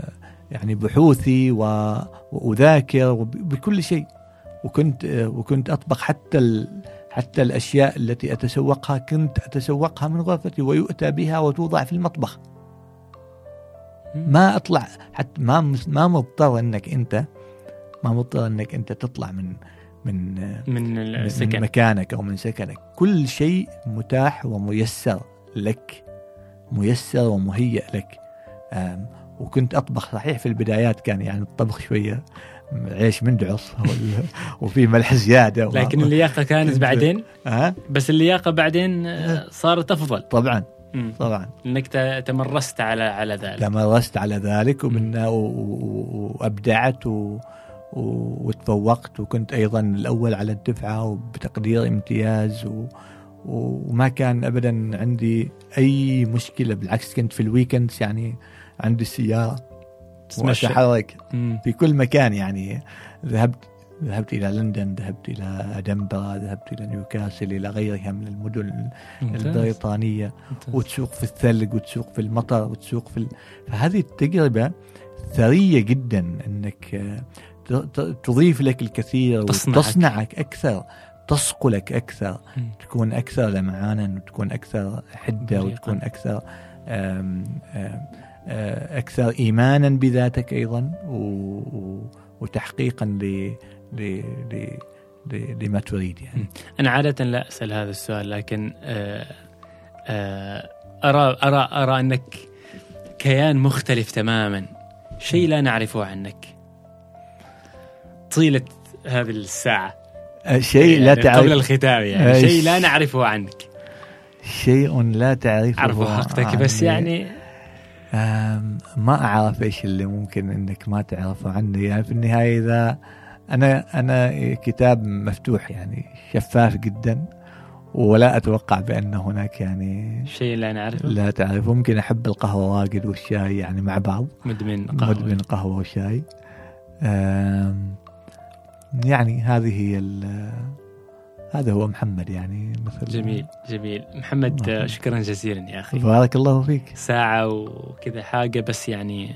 يعني بحوثي و- وأذاكر وب- بكل شيء وكنت آه، وكنت أطبخ حتى حتى الأشياء التي أتسوقها كنت أتسوقها من غرفتي ويؤتى بها وتوضع في المطبخ. ما أطلع حتى ما ما مضطر أنك أنت ما مضطر أنك أنت تطلع من من من من- من السكن. مكانك أو من سكنك. كل شيء متاح وميسر لك ميسر ومهيئ لك. وكنت أطبخ صحيح في البدايات كان يعني الطبخ شوية. عيش مندعص [LAUGHS] وفي ملح زيادة و- لكن اللياقة كانت [LAUGHS] بعدين؟ ها؟ بس اللياقة بعدين صارت أفضل. طبعا. طبعا. إنك تمرست على على ذلك. تمرست على ذلك ومن وأبدعت و و- وتفوقت وكنت أيضا الأول على الدفعة وبتقدير امتياز و وما كان ابدا عندي أي مشكلة بالعكس كنت في ال weekends يعني عندي السياره تتمشى. مم. في كل مكان يعني ذهبت ذهبت إلى لندن ذهبت إلى أدنبرا ذهبت إلى نيوكاسل إلى غيرها من المدن ممتاز. البريطانية ممتاز. وتسوق في الثلج وتسوق في المطر وتسوق في ال... فهذه التجربة ثرية جدا ت- تضيف لك الكثير تصنعك. وتصنعك أكثر تصقلك أكثر مم. تكون أكثر لمعانا وتكون أكثر حدة بريقاً. وتكون أكثر آم، آم، آه، أكثر إيمانا بذاتك. و... وتحقيقا ل... لما تريد يعني. أنا عادة لا أسأل هذا السؤال لكن آه، آه، أرى أرى أرى أنك كيان مختلف تماما. شيء لا نعرفه عنك. طيلة هذه الساعة. آه، شيء لا يعني تعرف قبل الختام يعني. شيء لا نعرفه عنك. شيء لا تعرفه اعرف حقتك بس عني. يعني ما أعرف إيش اللي ممكن إنك ما تعرفه عني يعني في النهاية إذا أنا أنا كتاب مفتوح يعني شفاف جدا ولا أتوقع بأن هناك يعني شيء لا نعرفه. لا تعرف ممكن أحب القهوة واجد والشاي يعني مع بعض. مدمن قهوة. مدمن قهوة وشاي. يعني هذه هي هذا هو محمد يعني مثل جميل جميل. محمد آه، شكرا جزيلا يا أخي. بارك الله فيك. ساعة وكذا حاجة بس يعني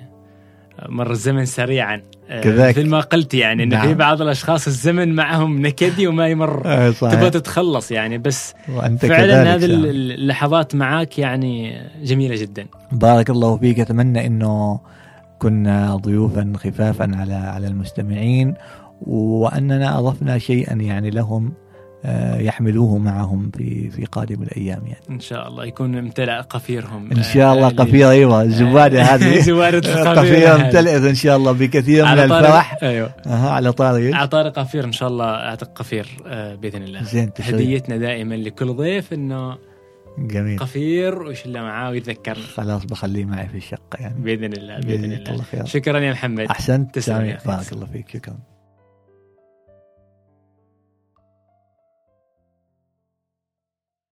مر الزمن سريعا. آه، كذاك. مثل ما قلت يعني إنه نعم. في بعض الأشخاص الزمن معهم نكدي وما يمر. [LAUGHS] آه، تبغى تتخلص يعني بس وأنت فعلا كذلك هذه سام. اللحظات معاك يعني جميلة جدا. بارك الله فيك. أتمنى إنه كنا ضيوفا خفافا على على المستمعين وأننا أضفنا شيئا يعني لهم. يحملوه معهم في في قادم الأيام يعني. إن شاء الله يكون امتلأ قفيرهم. إن شاء الله آه، قفير أيوه الزباده هذه. [LAUGHS] زوارة القفير. امتلئت إن شاء الله بكثير من الفرح. أيوه. على طارق. على طارق قفير إن شاء الله اعتق قفير آه، بإذن الله. زين هديتنا دائما لكل ضيف إنه جميل. قفير ويشيله معاه ويتذكرنا خلاص بخليه معي في الشقة يعني. بإذن الله بإذن الله. الله شكرا يا محمد. أحسنت. تسلم. بارك الله فيك. شكرا.